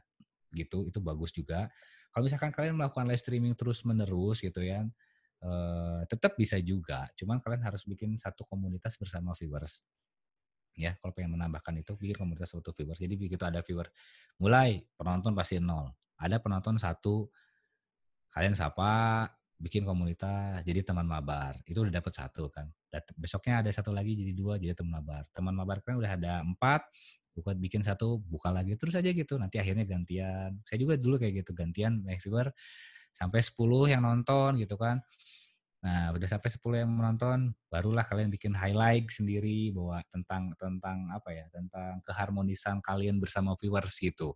gitu, itu bagus juga. Kalau misalkan kalian melakukan live streaming terus menerus gitu ya, eh, tetap bisa juga. Cuman kalian harus bikin satu komunitas bersama viewers ya kalau pengen menambahkan itu bikin komunitas satu viewers jadi begitu ada viewer mulai penonton pasti nol ada penonton satu, kalian sapa, bikin komunitas, jadi teman mabar. Itu udah dapat satu kan. besoknya ada satu lagi jadi dua, jadi teman mabar. Teman mabar kan udah ada empat, buka bikin satu, buka lagi terus aja gitu. Nanti akhirnya gantian. Saya juga dulu kayak gitu gantian viewer sampai 10 yang nonton gitu kan. Nah, udah sampai 10 yang menonton, barulah kalian bikin highlight sendiri bahwa tentang tentang apa ya, tentang keharmonisan kalian bersama viewers gitu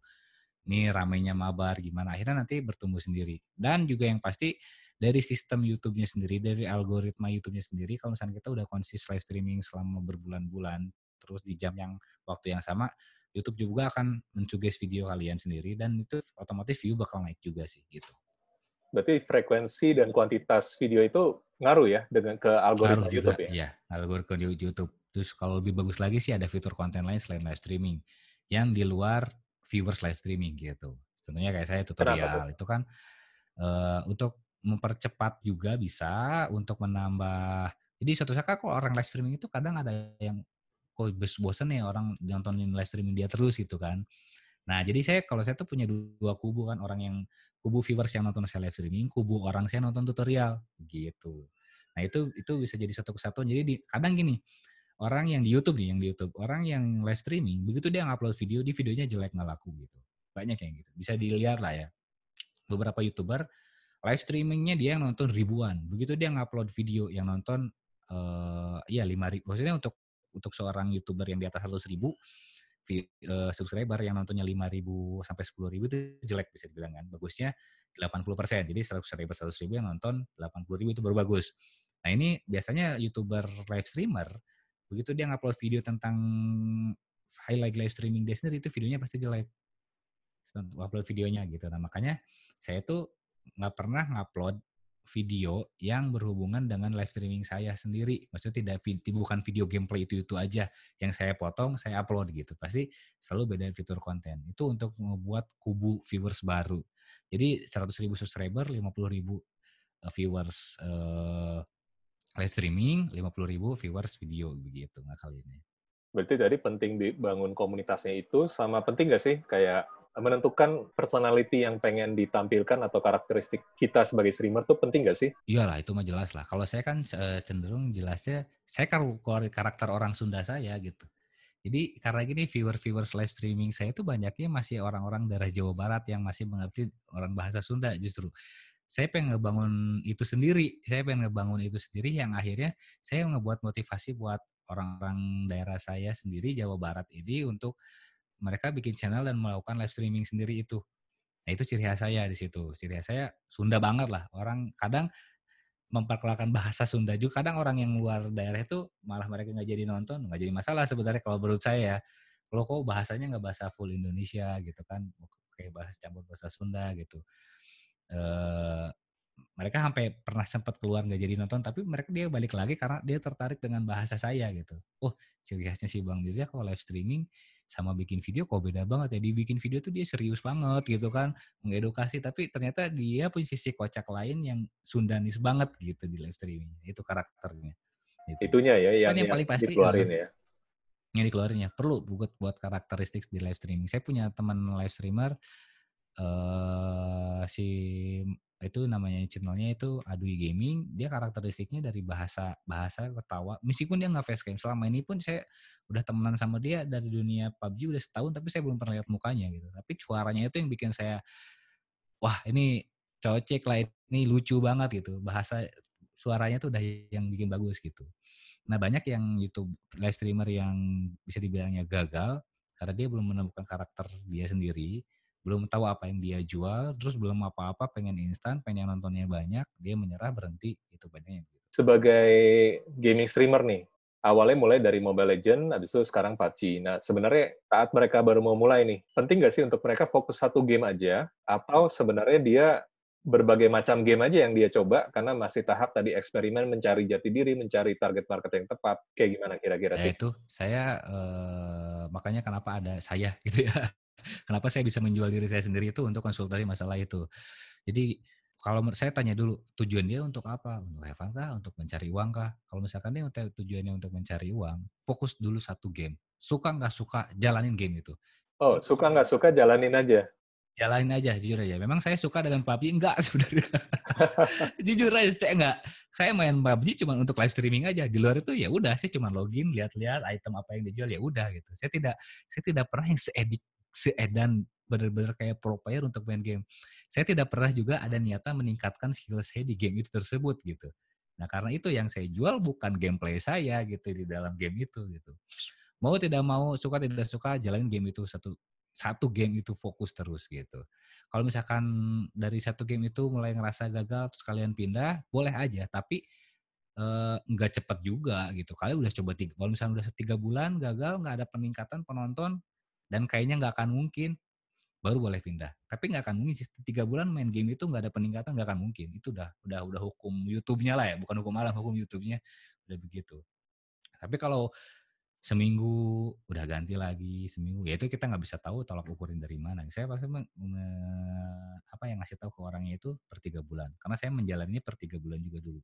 ini ramainya mabar gimana akhirnya nanti bertumbuh sendiri dan juga yang pasti dari sistem YouTube-nya sendiri dari algoritma YouTube-nya sendiri kalau misalnya kita udah konsis live streaming selama berbulan-bulan terus di jam yang waktu yang sama YouTube juga akan mencuges video kalian sendiri dan itu otomatis view bakal naik juga sih gitu. Berarti frekuensi dan kuantitas video itu ngaruh ya dengan ke algoritma ngaruh YouTube juga, ya? Iya, algoritma YouTube. Terus kalau lebih bagus lagi sih ada fitur konten lain selain live streaming yang di luar viewers live streaming gitu. Contohnya kayak saya tutorial itu kan uh, untuk mempercepat juga bisa untuk menambah. Jadi suatu saat kan kalau orang live streaming itu kadang ada yang kok bosen nih orang nontonin live streaming dia terus gitu kan. Nah, jadi saya kalau saya tuh punya dua kubu kan orang yang kubu viewers yang nonton saya live streaming, kubu orang saya nonton tutorial gitu. Nah, itu itu bisa jadi satu kesatuan. Jadi di, kadang gini, orang yang di YouTube nih, yang di YouTube, orang yang live streaming, begitu dia ngupload video, di videonya jelek nggak laku gitu. Banyak yang gitu. Bisa dilihat lah ya. Beberapa YouTuber live streamingnya dia yang nonton ribuan. Begitu dia ngupload video yang nonton, uh, ya lima ribu. Maksudnya untuk untuk seorang YouTuber yang di atas seratus ribu, uh, subscriber yang nontonnya lima ribu sampai sepuluh ribu itu jelek bisa dibilang kan. Bagusnya 80 persen. Jadi seratus ribu seratus ribu yang nonton 80 ribu itu baru bagus. Nah ini biasanya YouTuber live streamer begitu dia ngupload video tentang highlight live streaming dia sendiri itu videonya pasti jelek upload videonya gitu nah makanya saya tuh nggak pernah ngupload video yang berhubungan dengan live streaming saya sendiri. Maksudnya tidak bukan video gameplay itu itu aja yang saya potong, saya upload gitu. Pasti selalu beda fitur konten. Itu untuk membuat kubu viewers baru. Jadi 100 ribu subscriber, 50 ribu eh, viewers uh, live streaming, 50 ribu viewers video begitu nggak kali ini. Berarti tadi penting dibangun komunitasnya itu sama penting nggak sih kayak menentukan personality yang pengen ditampilkan atau karakteristik kita sebagai streamer tuh penting nggak sih? Iyalah itu mah jelas lah. Kalau saya kan eh, cenderung jelasnya saya karakter orang Sunda saya gitu. Jadi karena gini viewer-viewers live streaming saya itu banyaknya masih orang-orang daerah Jawa Barat yang masih mengerti orang bahasa Sunda justru saya pengen ngebangun itu sendiri. Saya pengen ngebangun itu sendiri yang akhirnya saya ngebuat motivasi buat orang-orang daerah saya sendiri Jawa Barat ini untuk mereka bikin channel dan melakukan live streaming sendiri itu. Nah itu ciri khas saya di situ. Ciri khas saya Sunda banget lah. Orang kadang memperkenalkan bahasa Sunda juga. Kadang orang yang luar daerah itu malah mereka nggak jadi nonton, nggak jadi masalah sebenarnya kalau menurut saya ya. Kalau kok bahasanya nggak bahasa full Indonesia gitu kan, kayak bahasa campur bahasa Sunda gitu uh, mereka sampai pernah sempat keluar nggak jadi nonton tapi mereka dia balik lagi karena dia tertarik dengan bahasa saya gitu oh ciri khasnya si bang Dirja kalau live streaming sama bikin video kok beda banget ya. Di bikin video tuh dia serius banget gitu kan, mengedukasi tapi ternyata dia punya sisi kocak lain yang Sundanis banget gitu di live streaming. Itu karakternya. Gitu. Itunya ya yang, Cuman yang paling pasti dikeluarin ya. yang dikeluarin ya perlu buat buat karakteristik di live streaming. Saya punya teman live streamer eh si itu namanya channelnya itu Adui Gaming. Dia karakteristiknya dari bahasa bahasa ketawa. Meskipun dia nggak facecam. Selama ini pun saya udah temenan sama dia dari dunia PUBG udah setahun tapi saya belum pernah lihat mukanya gitu. Tapi suaranya itu yang bikin saya wah ini cocek lah ini lucu banget gitu. Bahasa suaranya tuh udah yang bikin bagus gitu. Nah banyak yang YouTube live streamer yang bisa dibilangnya gagal karena dia belum menemukan karakter dia sendiri, belum tahu apa yang dia jual, terus belum apa-apa pengen instan, pengen yang nontonnya banyak, dia menyerah berhenti itu banyak gitu. Sebagai gaming streamer nih, awalnya mulai dari Mobile Legend, habis itu sekarang PUBG. Nah, sebenarnya saat mereka baru mau mulai nih, penting nggak sih untuk mereka fokus satu game aja, atau sebenarnya dia berbagai macam game aja yang dia coba karena masih tahap tadi eksperimen mencari jati diri, mencari target market yang tepat. Kayak gimana kira-kira? Ya itu saya eh, makanya kenapa ada saya gitu ya. Kenapa saya bisa menjual diri saya sendiri itu untuk konsultasi masalah itu. Jadi kalau saya tanya dulu tujuan dia untuk apa? Untuk have kah? Untuk mencari uang kah? Kalau misalkan dia tujuannya untuk mencari uang, fokus dulu satu game. Suka nggak suka, jalanin game itu. Oh, suka nggak suka, jalanin aja jalanin aja jujur aja memang saya suka dengan PUBG enggak sebenarnya jujur aja saya enggak saya main PUBG cuma untuk live streaming aja di luar itu ya udah saya cuma login lihat-lihat item apa yang dijual ya udah gitu saya tidak saya tidak pernah yang seedik seedan benar-benar kayak pro player untuk main game saya tidak pernah juga ada niatan meningkatkan skill saya di game itu tersebut gitu nah karena itu yang saya jual bukan gameplay saya gitu di dalam game itu gitu mau tidak mau suka tidak suka jalanin game itu satu satu game itu fokus terus gitu. Kalau misalkan dari satu game itu mulai ngerasa gagal terus kalian pindah, boleh aja. Tapi nggak uh, cepat juga gitu. Kalian udah coba tiga, kalau misalnya udah tiga bulan gagal, nggak ada peningkatan penonton dan kayaknya nggak akan mungkin, baru boleh pindah. Tapi nggak akan mungkin sih. Tiga bulan main game itu nggak ada peningkatan nggak akan mungkin. Itu udah udah udah hukum YouTube-nya lah ya, bukan hukum alam, hukum YouTube-nya. Udah begitu. Tapi kalau seminggu udah ganti lagi seminggu ya itu kita nggak bisa tahu tolak ukurin dari mana. Saya pasti me, apa yang ngasih tahu ke orangnya itu per tiga bulan. Karena saya menjalani per tiga bulan juga dulu.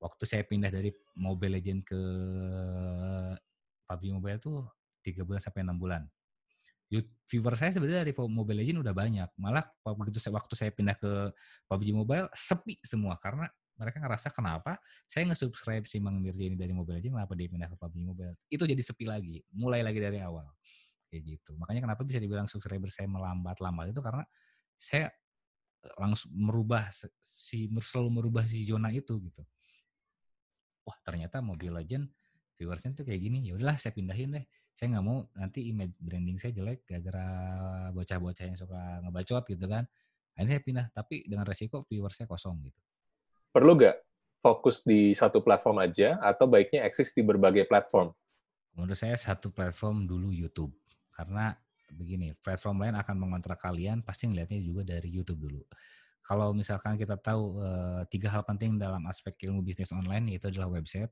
Waktu saya pindah dari Mobile Legend ke PUBG Mobile tuh tiga bulan sampai enam bulan viewer saya sebenarnya dari Mobile Legend udah banyak malah begitu waktu saya pindah ke PUBG Mobile sepi semua karena mereka ngerasa kenapa saya nge-subscribe si Mang Mirja ini dari Mobile Legends, kenapa dia pindah ke PUBG Mobile. Itu jadi sepi lagi, mulai lagi dari awal. Kayak gitu. Makanya kenapa bisa dibilang subscriber saya melambat-lambat itu karena saya eh, langsung merubah si selalu merubah si zona itu gitu. Wah ternyata Mobile Legend viewersnya tuh kayak gini. Ya udahlah saya pindahin deh. Saya nggak mau nanti image branding saya jelek gara-gara bocah-bocah yang suka ngebacot gitu kan. Akhirnya saya pindah, tapi dengan resiko viewersnya kosong gitu perlu nggak fokus di satu platform aja atau baiknya eksis di berbagai platform? Menurut saya satu platform dulu YouTube. Karena begini, platform lain akan mengontrak kalian pasti ngelihatnya juga dari YouTube dulu. Kalau misalkan kita tahu uh, tiga hal penting dalam aspek ilmu bisnis online yaitu adalah website,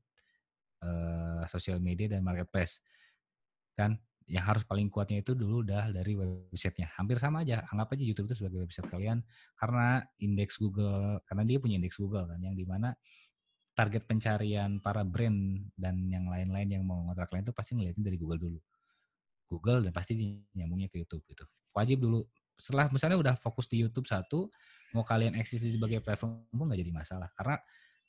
uh, sosial media dan marketplace. Kan yang harus paling kuatnya itu dulu udah dari websitenya. Hampir sama aja. Anggap aja YouTube itu sebagai website kalian karena indeks Google, karena dia punya indeks Google kan, yang di mana target pencarian para brand dan yang lain-lain yang mau ngontrak kalian itu pasti ngeliatin dari Google dulu. Google dan pasti nyambungnya ke YouTube gitu. Wajib dulu. Setelah misalnya udah fokus di YouTube satu, mau kalian eksis di berbagai platform pun nggak jadi masalah. Karena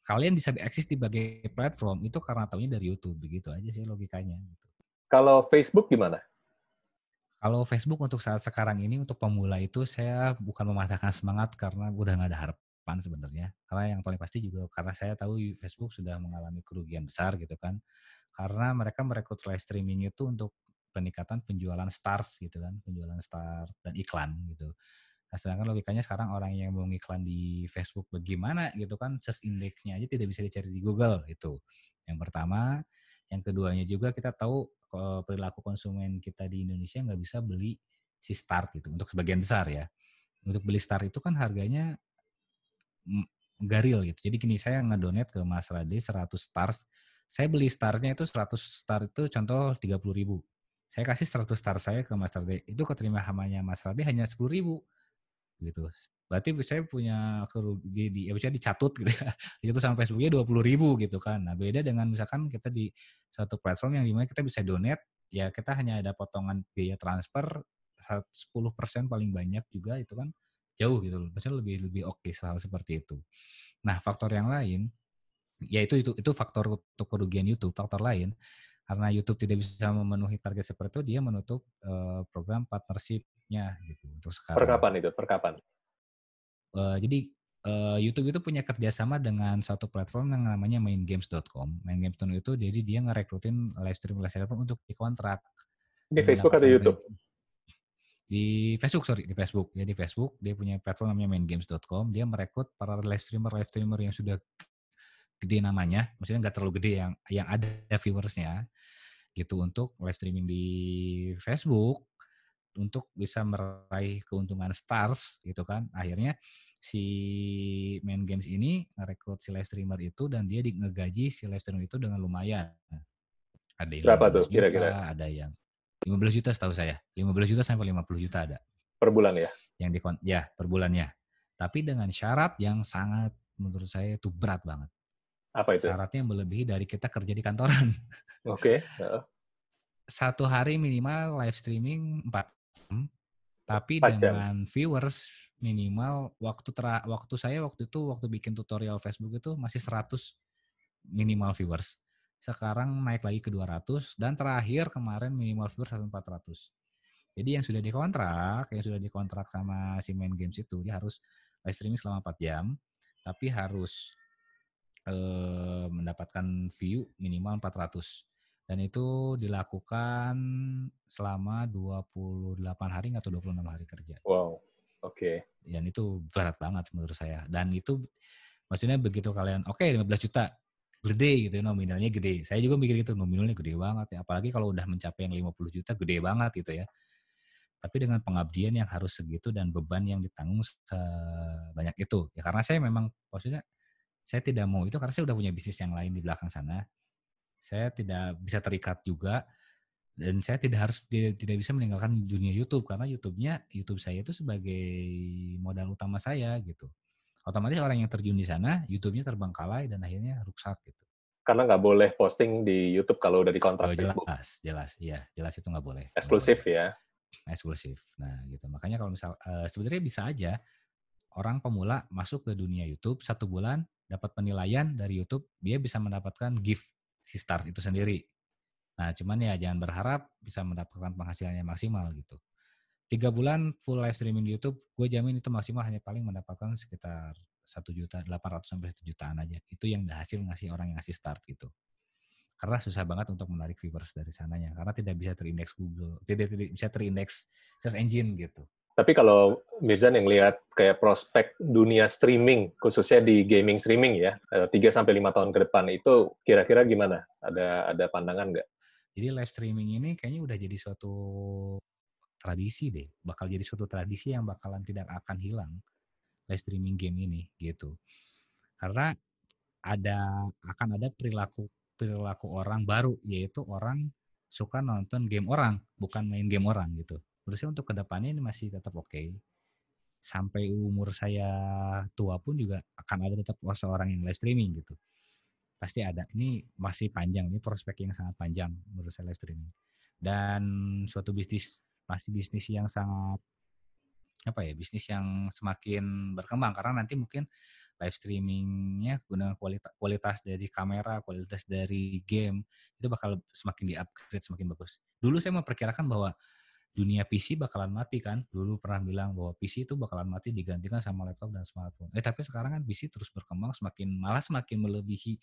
kalian bisa eksis di berbagai platform itu karena taunya dari YouTube. Begitu aja sih logikanya. Gitu. Kalau Facebook gimana? Kalau Facebook untuk saat sekarang ini untuk pemula itu saya bukan mematahkan semangat karena udah nggak ada harapan sebenarnya. Karena yang paling pasti juga karena saya tahu Facebook sudah mengalami kerugian besar gitu kan. Karena mereka merekrut live streaming itu untuk peningkatan penjualan stars gitu kan, penjualan start dan iklan gitu. Nah, sedangkan logikanya sekarang orang yang mau iklan di Facebook bagaimana gitu kan, search indeksnya aja tidak bisa dicari di Google itu. Yang pertama, yang keduanya juga kita tahu perilaku konsumen kita di Indonesia nggak bisa beli si start itu untuk sebagian besar ya. Untuk beli start itu kan harganya garil gitu. Jadi gini saya ngedonate ke Mas Rade 100 stars. Saya beli startnya itu 100 start itu contoh 30 ribu. Saya kasih 100 star saya ke Mas Rade. Itu keterima hamanya Mas Rade hanya 10 ribu. Gitu. Berarti saya punya kerugi di, ya bisa dicatut gitu ya. Dicatut sama Facebooknya 20 ribu gitu kan. Nah beda dengan misalkan kita di satu platform yang di mana kita bisa donate, ya kita hanya ada potongan biaya transfer 10% paling banyak juga itu kan jauh gitu loh. Maksudnya lebih lebih oke okay, hal seperti itu. Nah faktor yang lain, ya itu itu faktor untuk kerugian YouTube. Faktor lain karena YouTube tidak bisa memenuhi target seperti itu, dia menutup uh, program partnership-nya gitu untuk sekarang. Per kapan itu? Per kapan? Uh, jadi uh, YouTube itu punya kerjasama dengan satu platform yang namanya maingames.com. Maingames.com itu jadi dia ngerekrutin live stream live streamer untuk dikontrak. Di Facebook atau YouTube? Di Facebook, sorry, di Facebook. Ya di Facebook, dia punya platform namanya maingames.com. Dia merekrut para live streamer live streamer yang sudah gede namanya, maksudnya nggak terlalu gede yang yang ada viewersnya, gitu untuk live streaming di Facebook untuk bisa meraih keuntungan stars gitu kan. Akhirnya si main games ini ngerekrut si live streamer itu dan dia di, ngegaji si live streamer itu dengan lumayan. Ada yang berapa tuh kira-kira? ada yang 15 juta setahu saya. 15 juta sampai 50 juta ada. Per bulan ya? Yang di ya per bulannya. Tapi dengan syarat yang sangat menurut saya itu berat banget. Apa itu? Syaratnya melebihi dari kita kerja di kantoran. Oke okay. satu hari minimal live streaming 4 tapi dengan viewers minimal waktu tera, waktu saya waktu itu waktu bikin tutorial Facebook itu masih 100 minimal viewers. Sekarang naik lagi ke 200 dan terakhir kemarin minimal viewers 1400. Jadi yang sudah dikontrak, yang sudah dikontrak sama si main games itu dia harus live streaming selama 4 jam tapi harus eh, mendapatkan view minimal 400 dan itu dilakukan selama 28 hari atau 26 hari kerja. Wow. Oke. Okay. Dan itu berat banget menurut saya. Dan itu maksudnya begitu kalian oke okay, 15 juta gede gitu nominalnya gede. Saya juga mikir gitu nominalnya gede banget ya. Apalagi kalau udah mencapai yang 50 juta gede banget gitu ya. Tapi dengan pengabdian yang harus segitu dan beban yang ditanggung sebanyak itu. Ya karena saya memang maksudnya saya tidak mau itu karena saya udah punya bisnis yang lain di belakang sana saya tidak bisa terikat juga dan saya tidak harus tidak bisa meninggalkan dunia YouTube karena YouTube-nya YouTube saya itu sebagai modal utama saya gitu. Otomatis orang yang terjun di sana, YouTube-nya terbengkalai dan akhirnya rusak gitu. Karena nggak boleh posting di YouTube kalau udah dikontrak oh, jelas, Facebook. jelas, iya, jelas itu nggak boleh. Eksklusif ya. Eksklusif. Nah, gitu. Makanya kalau misal uh, sebenarnya bisa aja orang pemula masuk ke dunia YouTube satu bulan dapat penilaian dari YouTube, dia bisa mendapatkan gift si start itu sendiri. Nah, cuman ya jangan berharap bisa mendapatkan penghasilan yang maksimal gitu. Tiga bulan full live streaming di YouTube, gue jamin itu maksimal hanya paling mendapatkan sekitar satu juta, delapan ratus sampai satu jutaan aja. Itu yang hasil ngasih orang yang ngasih start gitu. Karena susah banget untuk menarik viewers dari sananya, karena tidak bisa terindeks Google, tidak, tidak bisa terindeks search engine gitu. Tapi kalau Mirzan yang lihat kayak prospek dunia streaming, khususnya di gaming streaming ya, 3 eh, sampai lima tahun ke depan itu kira-kira gimana? Ada ada pandangan nggak? Jadi live streaming ini kayaknya udah jadi suatu tradisi deh, bakal jadi suatu tradisi yang bakalan tidak akan hilang live streaming game ini gitu. Karena ada akan ada perilaku perilaku orang baru yaitu orang suka nonton game orang, bukan main game orang gitu menurut saya untuk ke depannya ini masih tetap oke. Okay. Sampai umur saya tua pun juga akan ada tetap seorang yang live streaming gitu. Pasti ada. Ini masih panjang, ini prospek yang sangat panjang menurut saya live streaming. Dan suatu bisnis masih bisnis yang sangat apa ya bisnis yang semakin berkembang karena nanti mungkin live streamingnya guna kualitas kualitas dari kamera kualitas dari game itu bakal semakin di upgrade semakin bagus dulu saya memperkirakan bahwa dunia PC bakalan mati kan. Dulu pernah bilang bahwa PC itu bakalan mati digantikan sama laptop dan smartphone. Eh tapi sekarang kan PC terus berkembang semakin malah semakin melebihi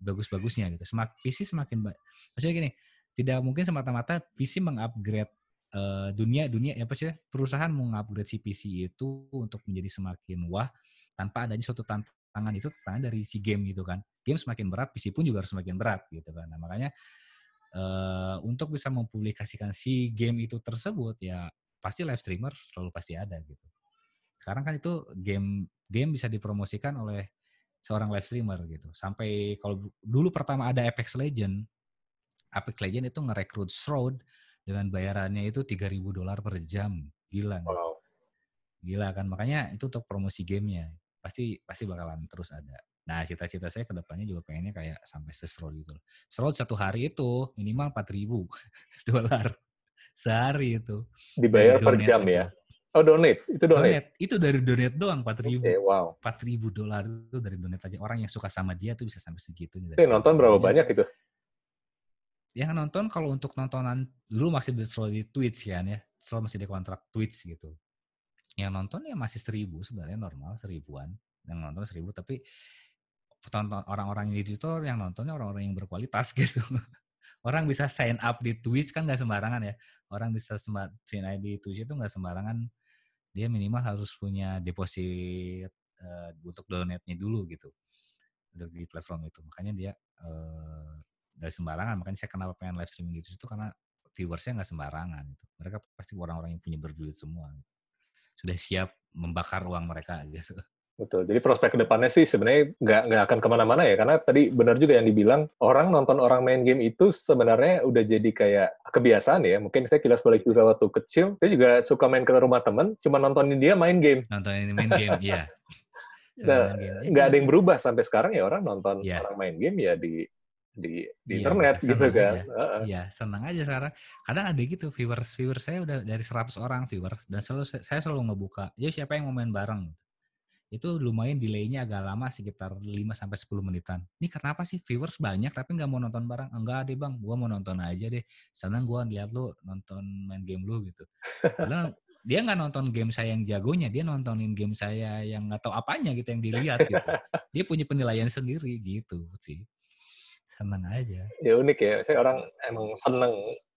bagus-bagusnya gitu. Semak PC semakin. Maksudnya gini, tidak mungkin semata-mata PC mengupgrade uh, dunia dunia ya apa sih perusahaan mengupgrade si PC itu untuk menjadi semakin wah tanpa adanya suatu tantangan itu tantangan dari si game gitu kan. Game semakin berat, PC pun juga harus semakin berat gitu kan. Nah, makanya uh, untuk bisa mempublikasikan si game itu tersebut ya pasti live streamer selalu pasti ada gitu. Sekarang kan itu game game bisa dipromosikan oleh seorang live streamer gitu. Sampai kalau dulu pertama ada Apex Legend, Apex Legend itu ngerekrut Shroud dengan bayarannya itu 3000 dolar per jam. Gila? Wow. Gila kan? Makanya itu untuk promosi gamenya. Pasti pasti bakalan terus ada. Nah, cita-cita saya ke depannya juga pengennya kayak sampai se-Sroll gitu. Sroll satu hari itu minimal 4000 dolar sehari itu. Dibayar per jam itu. ya? Oh donate, itu donate. Donate. Itu dari donate doang 4000. Oke, wow. 4000 dolar itu dari donate aja. Orang yang suka sama dia tuh bisa sampai segitunya. Itu yang nonton berapa banyak itu? Yang nonton kalau untuk nontonan dulu masih di selalu di Twitch kan ya. Selalu masih di kontrak Twitch gitu. Yang nonton ya masih seribu sebenarnya normal seribuan. Yang nonton seribu tapi tonton orang-orang di Twitter yang nontonnya orang-orang yang berkualitas gitu. Orang bisa sign up di Twitch kan nggak sembarangan ya. Orang bisa sign up di Twitch itu nggak sembarangan. Dia minimal harus punya deposit eh, untuk donate-nya dulu gitu untuk di platform itu. Makanya dia eh, nggak sembarangan. Makanya saya kenapa pengen live streaming di Twitch itu karena viewersnya nggak sembarangan. Gitu. Mereka pasti orang-orang yang punya berduit semua. gitu. Sudah siap membakar uang mereka gitu. Betul. Jadi prospek ke depannya sih sebenarnya nggak nggak akan ke mana-mana ya, karena tadi benar juga yang dibilang orang nonton orang main game itu sebenarnya udah jadi kayak kebiasaan ya. Mungkin saya kilas balik juga waktu kecil, saya juga suka main ke rumah temen, cuma nontonin dia main game. Nontonin main game, iya. Nah. Nggak ada yang berubah sampai sekarang ya orang nonton Iya. orang main game ya di di, di Iya, internet gitu kan. Iya, senang aja sekarang. Kadang ada gitu viewers viewers saya udah dari 100 orang viewers dan selalu saya selalu ngebuka, "Ya siapa yang mau main bareng?" Itu lumayan delaynya agak lama sekitar 5 sampai 10 menitan. Ini kenapa sih viewers banyak tapi nggak mau nonton bareng? Enggak deh, Bang. Gua mau nonton aja deh. Senang gua lihat lu nonton main game lu gitu. Padahal dia nggak nonton game saya yang jagonya, dia nontonin game saya yang nggak tahu apanya gitu yang dilihat gitu. Dia punya penilaian sendiri gitu sih. Senang aja. Ya unik ya. Saya orang emang seneng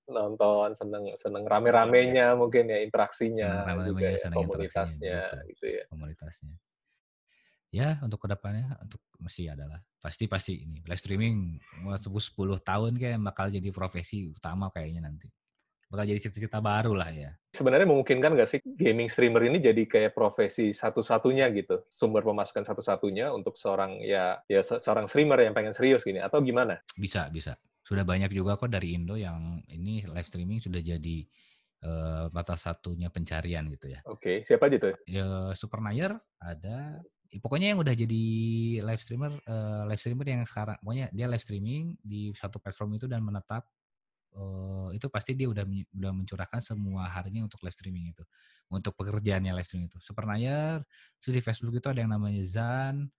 nonton, seneng seneng rame-ramenya mungkin ya interaksinya, Seneng rame-ramenya, juga ya, seneng komunitasnya interaksinya, gitu ya. komunitasnya. Ya, untuk ke depannya untuk masih adalah pasti pasti ini live streaming mau 10 tahun kayak bakal jadi profesi utama kayaknya nanti. Bakal jadi cita-cita baru lah ya. Sebenarnya memungkinkan nggak sih gaming streamer ini jadi kayak profesi satu-satunya gitu, sumber pemasukan satu-satunya untuk seorang ya ya se- seorang streamer yang pengen serius gini atau gimana? Bisa, bisa. Sudah banyak juga kok dari Indo yang ini live streaming sudah jadi eh, mata satunya pencarian gitu ya. Oke, siapa aja tuh? ya Supernayer ada pokoknya yang udah jadi live streamer eh, live streamer yang sekarang pokoknya dia live streaming di satu platform itu dan menetap eh, itu pasti dia udah udah mencurahkan semua harinya untuk live streaming itu. Untuk pekerjaannya live streaming itu. Supernayer terus di Facebook itu ada yang namanya Zan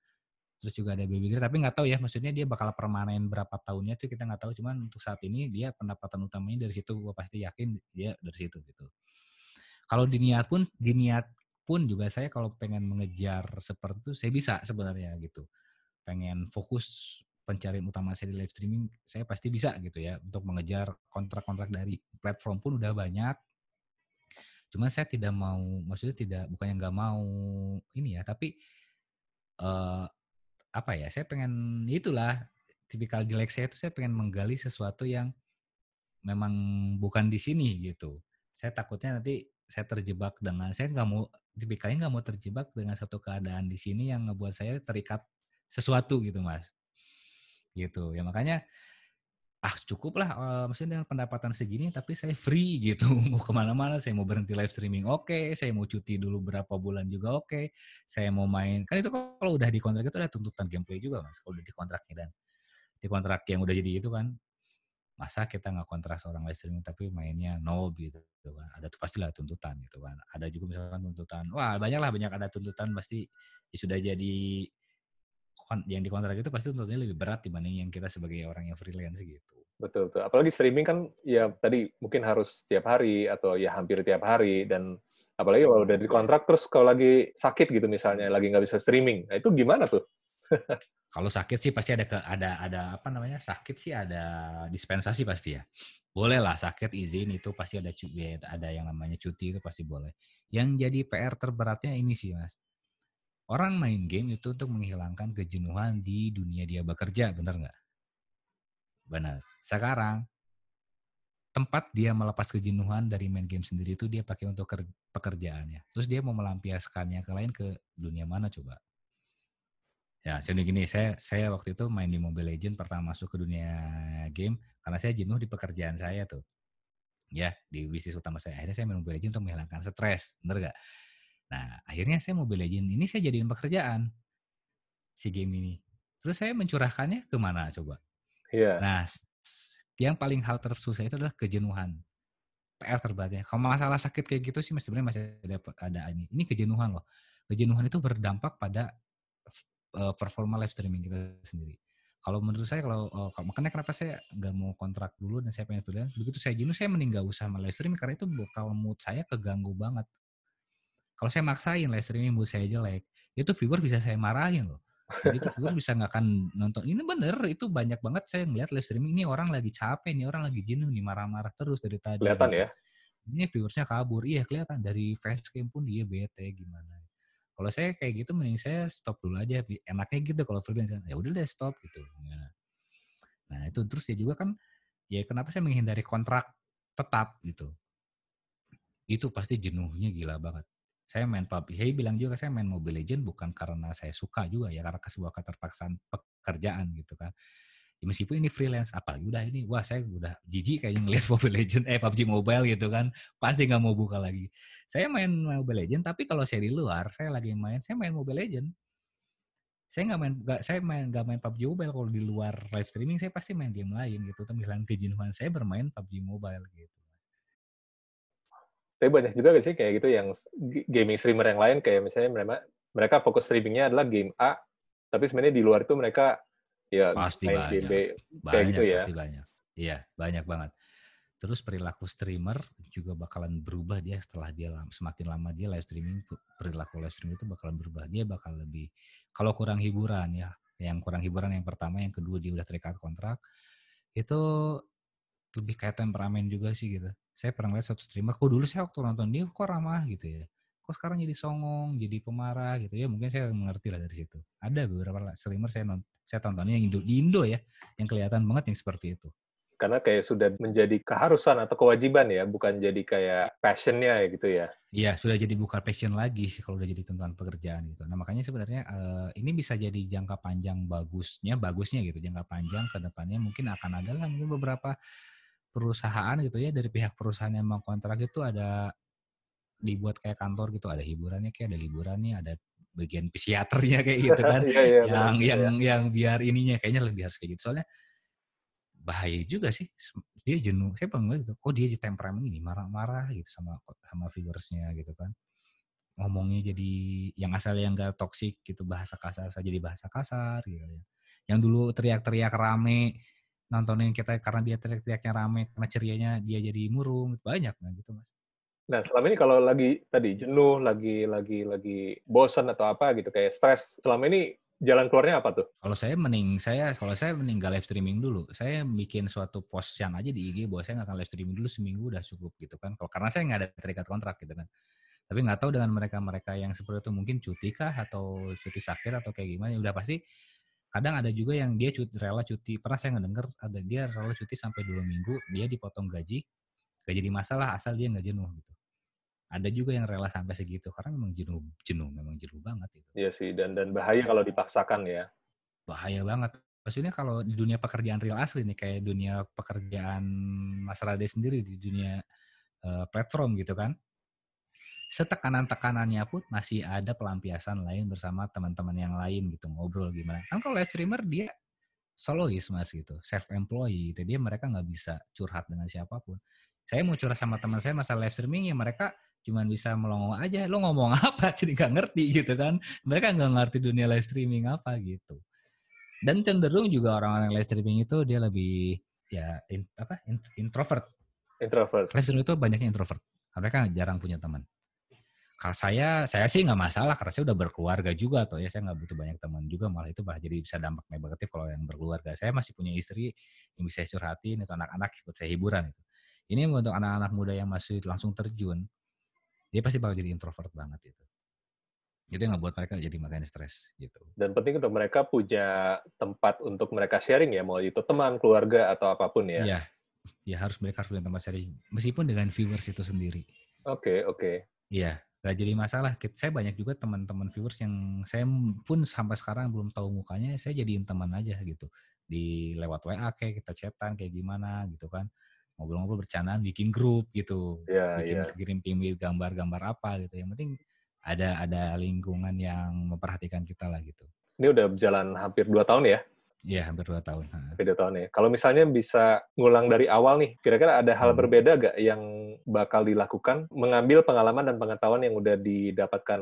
terus juga ada Baby tapi nggak tahu ya maksudnya dia bakal permanen berapa tahunnya itu kita nggak tahu cuman untuk saat ini dia pendapatan utamanya dari situ gue pasti yakin dia dari situ gitu. Kalau diniat pun diniat pun juga saya kalau pengen mengejar seperti itu saya bisa sebenarnya gitu. Pengen fokus pencarian utama saya di live streaming saya pasti bisa gitu ya untuk mengejar kontrak-kontrak dari platform pun udah banyak. Cuman saya tidak mau maksudnya tidak bukannya nggak mau ini ya tapi eh apa ya saya pengen itulah tipikal jelek saya itu saya pengen menggali sesuatu yang memang bukan di sini gitu. Saya takutnya nanti saya terjebak dengan saya nggak mau tipikalnya nggak mau terjebak dengan satu keadaan di sini yang ngebuat saya terikat sesuatu gitu mas. Gitu. Ya makanya ah cukup lah eh, maksudnya dengan pendapatan segini tapi saya free gitu. Mau ke mana-mana saya mau berhenti live streaming oke. Saya mau cuti dulu berapa bulan juga oke. Saya mau main. Kan itu kalau udah di kontrak itu ada tuntutan gameplay juga mas kalau udah di kontraknya dan di kontrak yang udah jadi itu kan masa kita nggak kontrak seorang live streaming tapi mainnya no gitu kan. Ada tuh pastilah tuntutan gitu kan. Ada juga misalkan tuntutan wah banyak lah banyak ada tuntutan pasti ya sudah jadi yang di kontrak itu pasti tuntutannya lebih berat dibanding yang kita sebagai orang yang freelance gitu. Betul, betul. Apalagi streaming kan ya tadi mungkin harus tiap hari atau ya hampir tiap hari dan apalagi kalau udah di kontrak terus kalau lagi sakit gitu misalnya lagi nggak bisa streaming, nah itu gimana tuh? Kalau sakit sih pasti ada ke ada ada apa namanya sakit sih ada dispensasi pasti ya. Boleh lah sakit izin itu pasti ada cu- ya, ada yang namanya cuti itu pasti boleh. Yang jadi PR terberatnya ini sih mas. Orang main game itu untuk menghilangkan kejenuhan di dunia dia bekerja benar nggak? Benar. Sekarang tempat dia melepas kejenuhan dari main game sendiri itu dia pakai untuk ker- pekerjaannya. Terus dia mau melampiaskannya ke lain ke dunia mana coba Ya, jadi gini, saya saya waktu itu main di Mobile Legend pertama masuk ke dunia game karena saya jenuh di pekerjaan saya tuh. ya di bisnis utama saya. Akhirnya saya main Mobile Legends untuk menghilangkan stres, bener gak? Nah, akhirnya saya Mobile Legends ini saya jadiin pekerjaan si game ini. Terus saya mencurahkannya ke mana coba? Iya. Nah, yang paling hal tersusah itu adalah kejenuhan. PR terberatnya. Kalau masalah sakit kayak gitu sih sebenarnya masih ada ada ini. Ini kejenuhan loh. Kejenuhan itu berdampak pada uh, performa live streaming kita sendiri. Kalau menurut saya kalau uh, makanya kenapa saya nggak mau kontrak dulu dan saya pengen freelance. Begitu saya jenuh saya mending nggak usah live streaming karena itu bakal mood saya keganggu banget. Kalau saya maksain live streaming mood saya jelek, itu viewer bisa saya marahin loh. Jadi itu viewer bisa nggak akan nonton. Ini bener, itu banyak banget saya ngeliat live streaming ini orang lagi capek nih, orang lagi jenuh nih, marah-marah terus dari tadi. Kelihatan ya? Ini viewersnya kabur, iya kelihatan dari facecam pun dia bete gimana. Kalau saya kayak gitu mending saya stop dulu aja. Enaknya gitu kalau freelance ya udah deh stop gitu. Nah, nah itu terus ya juga kan ya kenapa saya menghindari kontrak tetap gitu. Itu pasti jenuhnya gila banget. Saya main PUBG, saya bilang juga saya main Mobile Legend bukan karena saya suka juga ya karena sebuah keterpaksaan pekerjaan gitu kan ya meskipun ini freelance apalagi udah ini wah saya udah jijik kayaknya ngeliat Mobile Legend eh PUBG Mobile gitu kan pasti nggak mau buka lagi. Saya main Mobile Legend tapi kalau saya di luar saya lagi main saya main Mobile Legend saya nggak main gak, saya main nggak main PUBG Mobile kalau di luar live streaming saya pasti main game lain gitu tapi hilang kejenuhan saya bermain PUBG Mobile gitu. Tapi banyak juga sih kayak gitu yang gaming streamer yang lain kayak misalnya mereka mereka fokus streamingnya adalah game A tapi sebenarnya di luar itu mereka ya pasti banyak. B banyak, kayak gitu ya. Pasti banyak. Iya, banyak banget. Terus perilaku streamer juga bakalan berubah dia setelah dia semakin lama dia live streaming perilaku live streaming itu bakalan berubah. Dia bakal lebih kalau kurang hiburan ya, yang kurang hiburan yang pertama, yang kedua dia udah terikat kontrak itu lebih kayak temperamen juga sih gitu. Saya pernah lihat satu streamer, kok dulu saya waktu nonton dia kok ramah gitu ya kok sekarang jadi songong, jadi pemarah gitu ya. Mungkin saya mengerti lah dari situ. Ada beberapa streamer saya nonton, saya tontonnya yang Indo, di Indo ya, yang kelihatan banget yang seperti itu. Karena kayak sudah menjadi keharusan atau kewajiban ya, bukan jadi kayak passionnya ya gitu ya. Iya, sudah jadi bukan passion lagi sih kalau udah jadi tuntutan pekerjaan gitu. Nah makanya sebenarnya uh, ini bisa jadi jangka panjang bagusnya, bagusnya gitu, jangka panjang ke depannya mungkin akan ada lah mungkin beberapa perusahaan gitu ya dari pihak perusahaan yang mau kontrak itu ada dibuat kayak kantor gitu ada hiburannya kayak ada liburannya ada bagian psikiaternya kayak gitu kan yeah, yeah, yang betul, yang yeah. yang biar ininya kayaknya lebih harus kayak gitu. Soalnya bahaya juga sih dia jenuh saya pernah gitu oh dia temperamen ini marah-marah gitu sama sama viewersnya gitu kan. Ngomongnya jadi yang asal yang gak toksik gitu bahasa kasar saja jadi bahasa kasar gitu ya. Yang dulu teriak-teriak rame nontonin kita karena dia teriak-teriaknya rame karena cerianya dia jadi murung banyak kan gitu mas Nah, selama ini kalau lagi tadi jenuh, lagi lagi lagi bosan atau apa gitu kayak stres, selama ini jalan keluarnya apa tuh? Kalau saya mending saya kalau saya mending live streaming dulu. Saya bikin suatu post yang aja di IG bahwa saya nggak akan live streaming dulu seminggu udah cukup gitu kan. Kalau karena saya nggak ada terikat kontrak gitu kan. Tapi nggak tahu dengan mereka-mereka yang seperti itu mungkin cuti kah atau cuti sakit atau kayak gimana. Ya udah pasti kadang ada juga yang dia cuti rela cuti. Pernah saya ngedenger ada dia rela cuti sampai dua minggu, dia dipotong gaji, gak jadi masalah asal dia nggak jenuh gitu ada juga yang rela sampai segitu karena memang jenuh jenuh memang jenuh banget itu. Iya sih dan dan bahaya kalau dipaksakan ya. Bahaya banget. Maksudnya kalau di dunia pekerjaan real asli nih kayak dunia pekerjaan Mas Rade sendiri di dunia uh, platform gitu kan. Setekanan-tekanannya pun masih ada pelampiasan lain bersama teman-teman yang lain gitu ngobrol gimana. Kan kalau live streamer dia solois mas gitu, self employee, gitu. dia mereka nggak bisa curhat dengan siapa pun. Saya mau curhat sama teman saya masa live streaming ya mereka cuman bisa melongo aja lo ngomong apa? Jadi nggak ngerti gitu kan. Mereka nggak ngerti dunia live streaming apa gitu. Dan cenderung juga orang-orang live streaming itu dia lebih ya in, apa introvert. Introvert. Live streaming itu banyaknya introvert. Mereka jarang punya teman. Kalau saya saya sih nggak masalah karena saya udah berkeluarga juga atau ya saya nggak butuh banyak teman juga malah itu malah jadi bisa dampak negatif kalau yang berkeluarga. Saya masih punya istri yang bisa curhatin itu anak-anak buat saya hiburan itu ini untuk anak-anak muda yang masih langsung terjun dia pasti bakal jadi introvert banget itu. Itu yang buat mereka jadi makanya stres gitu. Dan penting untuk mereka punya tempat untuk mereka sharing ya mau itu teman keluarga atau apa pun ya. Iya. Ya harus mereka harus punya tempat sharing. Meskipun dengan viewers itu sendiri. Oke okay, oke. Okay. iya gak jadi masalah. Saya banyak juga teman-teman viewers yang saya pun sampai sekarang belum tahu mukanya saya jadiin teman aja gitu. Di lewat WA kayak kita chatan kayak gimana gitu kan ngobrol-ngobrol bercandaan, bikin grup gitu, Iya, bikin iya. kirim kirim gambar-gambar apa gitu. Yang penting ada ada lingkungan yang memperhatikan kita lah gitu. Ini udah berjalan hampir dua tahun ya? Iya hampir dua tahun. Ha. Hampir dua tahun ya. Kalau misalnya bisa ngulang dari awal nih, kira-kira ada hal Hmm. berbeda gak yang bakal dilakukan mengambil pengalaman dan pengetahuan yang udah didapatkan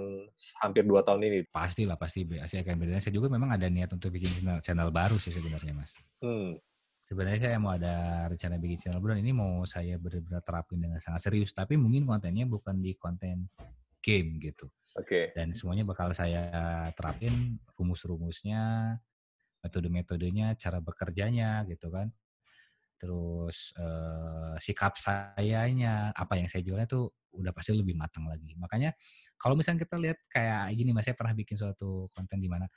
hampir dua tahun ini? Pasti lah pasti pasti akan beda. Saya juga memang ada niat untuk bikin channel, channel baru sih sebenarnya mas. Hmm. Sebenarnya saya mau ada rencana bikin channel baru dan ini mau saya benar-benar terapin dengan sangat serius. Tapi mungkin kontennya bukan di konten game gitu. Oke. Dan semuanya bakal saya terapin rumus-rumusnya, metode-metodenya, cara bekerjanya gitu kan. Terus eh, sikap sayanya, apa yang saya jualnya tuh udah pasti lebih matang lagi. Makanya kalau misalnya kita lihat kayak gini mas, saya pernah bikin suatu konten di mana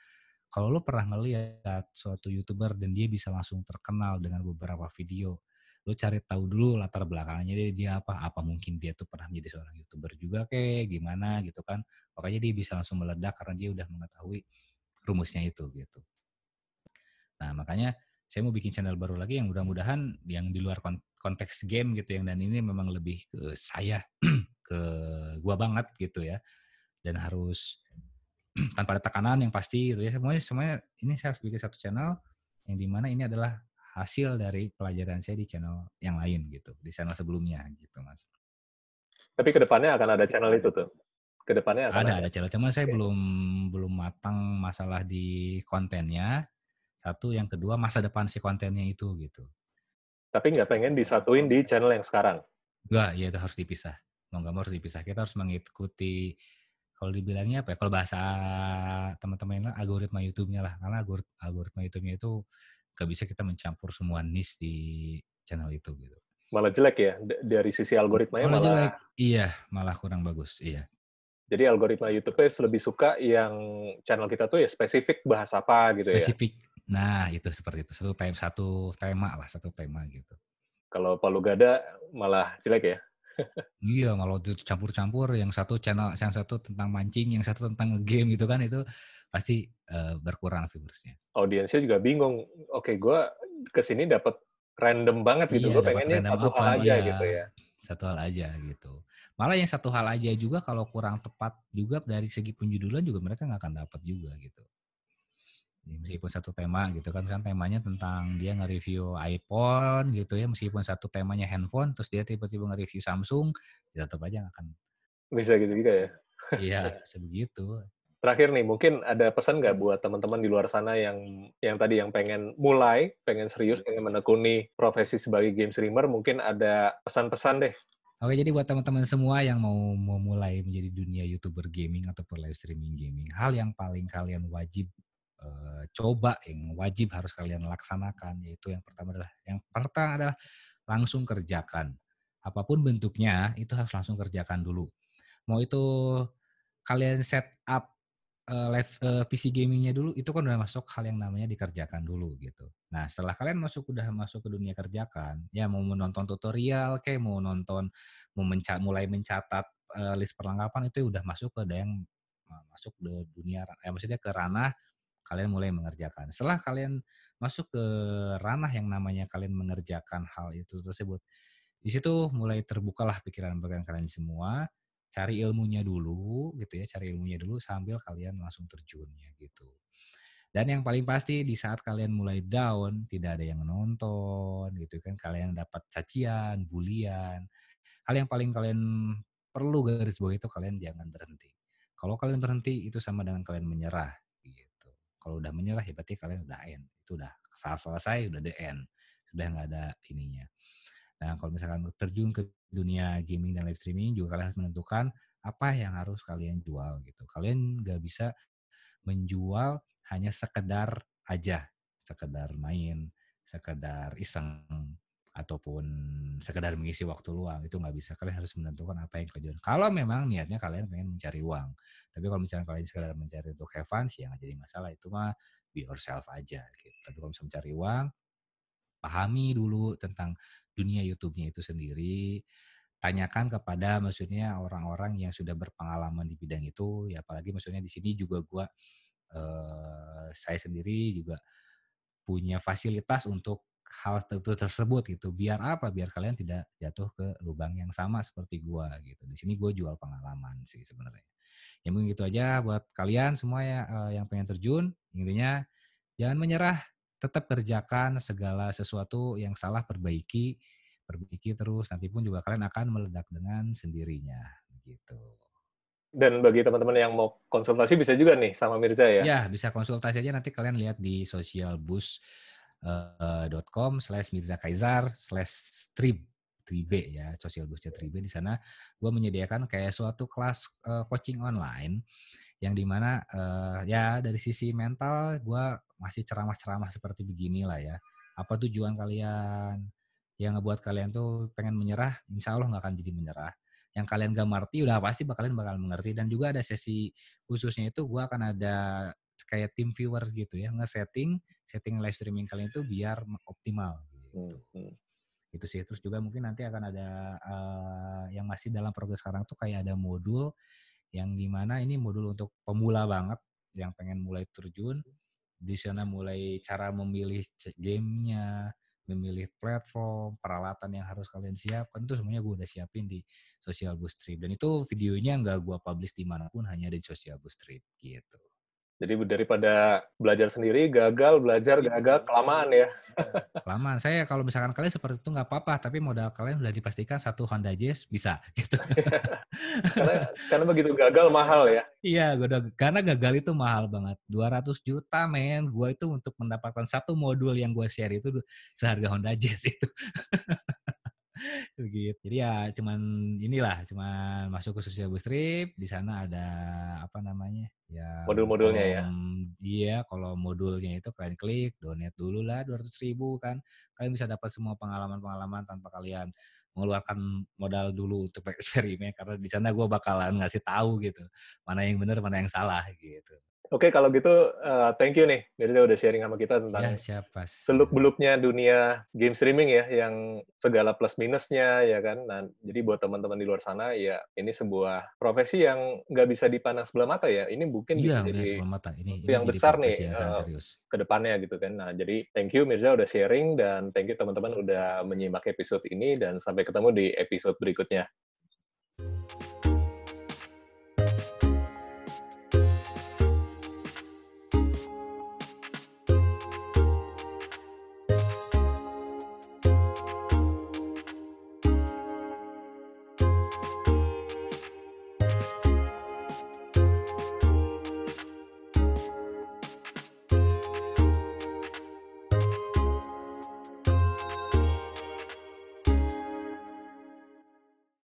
kalau lo pernah ngeliat suatu youtuber dan dia bisa langsung terkenal dengan beberapa video, lo cari tahu dulu latar belakangnya dia, dia apa, apa mungkin dia tuh pernah menjadi seorang youtuber juga kayak gimana gitu kan, makanya dia bisa langsung meledak karena dia udah mengetahui rumusnya itu gitu. Nah makanya saya mau bikin channel baru lagi yang mudah-mudahan yang di luar kon- konteks game gitu yang dan ini memang lebih ke saya ke gua banget gitu ya. Dan harus tanpa ada tekanan yang pasti gitu ya. Semuanya semuanya ini saya harus bikin satu channel yang di mana ini adalah hasil dari pelajaran saya di channel yang lain gitu di channel sebelumnya gitu mas. Tapi ke depannya akan ada channel itu tuh? Ke depannya akan ada ada? channel. Cuman saya Oke. belum belum matang masalah di kontennya. Satu yang kedua masa depan si kontennya itu gitu. Tapi nggak pengen disatuin di channel yang sekarang? enggak ya itu harus dipisah. Mau nggak mau harus dipisah. Kita harus mengikuti kalau dibilangnya apa ya kalau bahasa teman-teman algoritma YouTube-nya lah karena algorit- algoritma YouTube-nya itu nggak bisa kita mencampur semua niche di channel itu gitu Malah jelek ya? Dari sisi algoritmanya Malah malah... jelek. iya malah kurang bagus iya Jadi algoritma YouTube-nya lebih suka yang channel kita tuh ya spesifik bahas apa gitu ya? spesifik nah itu seperti itu satu tema satu tema lah satu tema gitu Kalau Palu Gada malah jelek ya? Iya, kalau itu campur-campur yang satu channel, yang satu tentang mancing, yang satu tentang game gitu kan itu pasti eh, berkurang viewersnya. audiensnya juga bingung. Oke, gue ke sini dapat random banget gitu. Iya, gue pengennya satu apa, hal aja iya. gitu ya. Satu hal aja gitu. Malah yang satu hal aja juga kalau kurang tepat juga dari segi penjudulan juga mereka nggak akan dapat juga gitu. Ya, meskipun satu tema gitu kan kan temanya tentang dia nge-review iPhone gitu ya meskipun satu temanya handphone terus dia tiba-tiba nge-review Samsung ya tetap aja akan Bisa gitu juga ya. iya sebegitu Terakhir nih, mungkin ada pesan nggak buat teman-teman di luar sana yang yang tadi yang pengen mulai, pengen serius, pengen menekuni profesi sebagai game streamer, mungkin ada pesan-pesan deh. Oke, jadi buat teman-teman semua yang mau memulai menjadi dunia YouTuber gaming ataupun live streaming gaming, hal yang paling kalian wajib eh, coba, yang wajib harus kalian laksanakan, yaitu yang pertama adalah, yang pertama adalah langsung kerjakan. Apa pun bentuknya, itu harus langsung kerjakan dulu. Mau itu kalian set up eh, live eh, PC gamingnya dulu, itu kan udah masuk hal yang namanya dikerjakan dulu gitu. Nah, setelah kalian masuk udah masuk ke dunia kerjakan, ya mau menonton tutorial, kayak mau nonton mau menca mulai mencatat list perlengkapan itu udah masuk ke yang masuk ke dunia eh, maksudnya ke ranah kalian mulai mengerjakan. Setelah kalian masuk ke ranah yang namanya kalian mengerjakan hal itu tersebut, di situ mulai terbukalah pikiran-pikiran kalian semua. Cari ilmunya dulu, gitu ya, cari ilmunya dulu sambil kalian langsung terjunnya gitu. Dan yang paling pasti di saat kalian mulai down, tidak ada yang nonton, gitu kan, kalian dapat cacian, bulian, hal yang paling kalian perlu garis bawah itu kalian jangan berhenti. Kalau kalian berhenti itu sama dengan kalian menyerah. Kalau udah menyerah ya berarti kalian udah end. Itu udah saat selesai udah the end. Sudah nggak ada ininya. Nah, kalau misalkan terjun ke dunia gaming dan live streaming juga kalian harus menentukan apa yang harus kalian jual gitu. Kalian nggak bisa menjual hanya sekedar aja, sekedar main, sekedar iseng ataupun sekedar mengisi waktu luang itu nggak bisa. Kalian harus menentukan apa yang kalian kalau memang niatnya kalian pengen mencari uang. Tapi kalau misalnya kalian sekedar mencari untuk have fun sih ya nggak jadi masalah. Itu mah be yourself aja gitu. Tapi kalau misalnya mencari uang pahami dulu tentang dunia YouTube-nya itu sendiri. Tanyakan kepada maksudnya orang-orang yang sudah berpengalaman di bidang itu. Ya apalagi maksudnya di sini juga gua eh, saya sendiri juga punya fasilitas untuk hal tertentu tersebut gitu. Biar apa? Biar kalian tidak jatuh ke lubang yang sama seperti gua gitu. Di sini gue jual pengalaman sih sebenarnya. Ya mungkin gitu aja buat kalian semua ya uh, yang pengen terjun. Intinya jangan menyerah, tetap kerjakan segala sesuatu yang salah perbaiki, perbaiki terus. Nanti pun juga kalian akan meledak dengan sendirinya gitu. Dan bagi teman-teman yang mau konsultasi bisa juga nih sama Mirza ya? Ya, bisa konsultasi aja nanti kalian lihat di socialbus.com slash Mirza Kaisar slash trib tribe ya, socialbusnya tribe. Di sana gue menyediakan kayak suatu kelas uh, coaching online yang di mana uh, ya dari sisi mental gue masih ceramah-ceramah seperti beginilah ya. Apa tujuan kalian? Yang ngebuat kalian tuh pengen menyerah, insya Allah nggak akan jadi menyerah yang kalian gak mengerti udah pasti kalian bakal mengerti dan juga ada sesi khususnya itu gue akan ada kayak tim viewers gitu ya nge-setting setting live streaming kalian itu biar optimal gitu. Hmm, hmm. Itu sih terus juga mungkin nanti akan ada uh, yang masih dalam progres sekarang tuh kayak ada modul yang di mana ini modul untuk pemula banget yang pengen mulai terjun di sana mulai cara memilih gamenya memilih platform, peralatan yang harus kalian siapkan itu semuanya gue udah siapin di Social Boost Trip dan itu videonya nggak gue publish di mana pun hanya di Social Boost Trip gitu. Jadi daripada belajar sendiri, gagal, belajar, iya. gagal, kelamaan ya. Kelamaan. Saya kalau misalkan kalian seperti itu nggak apa-apa, tapi modal kalian sudah dipastikan satu Honda Jazz bisa. Gitu. karena, karena begitu gagal mahal ya. Iya, udah, karena gagal itu mahal banget. 200 juta men, gue itu untuk mendapatkan satu modul yang gue share itu seharga Honda Jazz itu. begitu. Jadi ya cuman inilah, cuman masuk ke sosial bus trip, di sana ada apa namanya? Ya modul-modulnya ya. Iya, kalau modulnya itu kalian klik, donate dulu lah 200 ribu kan. Kalian bisa dapat semua pengalaman-pengalaman tanpa kalian mengeluarkan modal dulu untuk eksperimen karena di sana gue bakalan ngasih tahu gitu mana yang benar mana yang salah gitu. Oke, kalau gitu uh, thank you nih, Mirza udah sharing sama kita tentang ya, seluk-beluknya dunia game streaming ya, yang segala plus minusnya ya kan. Nah, jadi buat teman-teman di luar sana ya, ini sebuah profesi yang nggak bisa dipandang sebelah mata ya. Ini mungkin ya, bisa jadi mata. Ini, ini yang besar nih uh, ke depannya gitu kan. Nah, jadi thank you Mirza udah sharing dan thank you teman-teman udah menyimak episode ini dan sampai ketemu di episode berikutnya.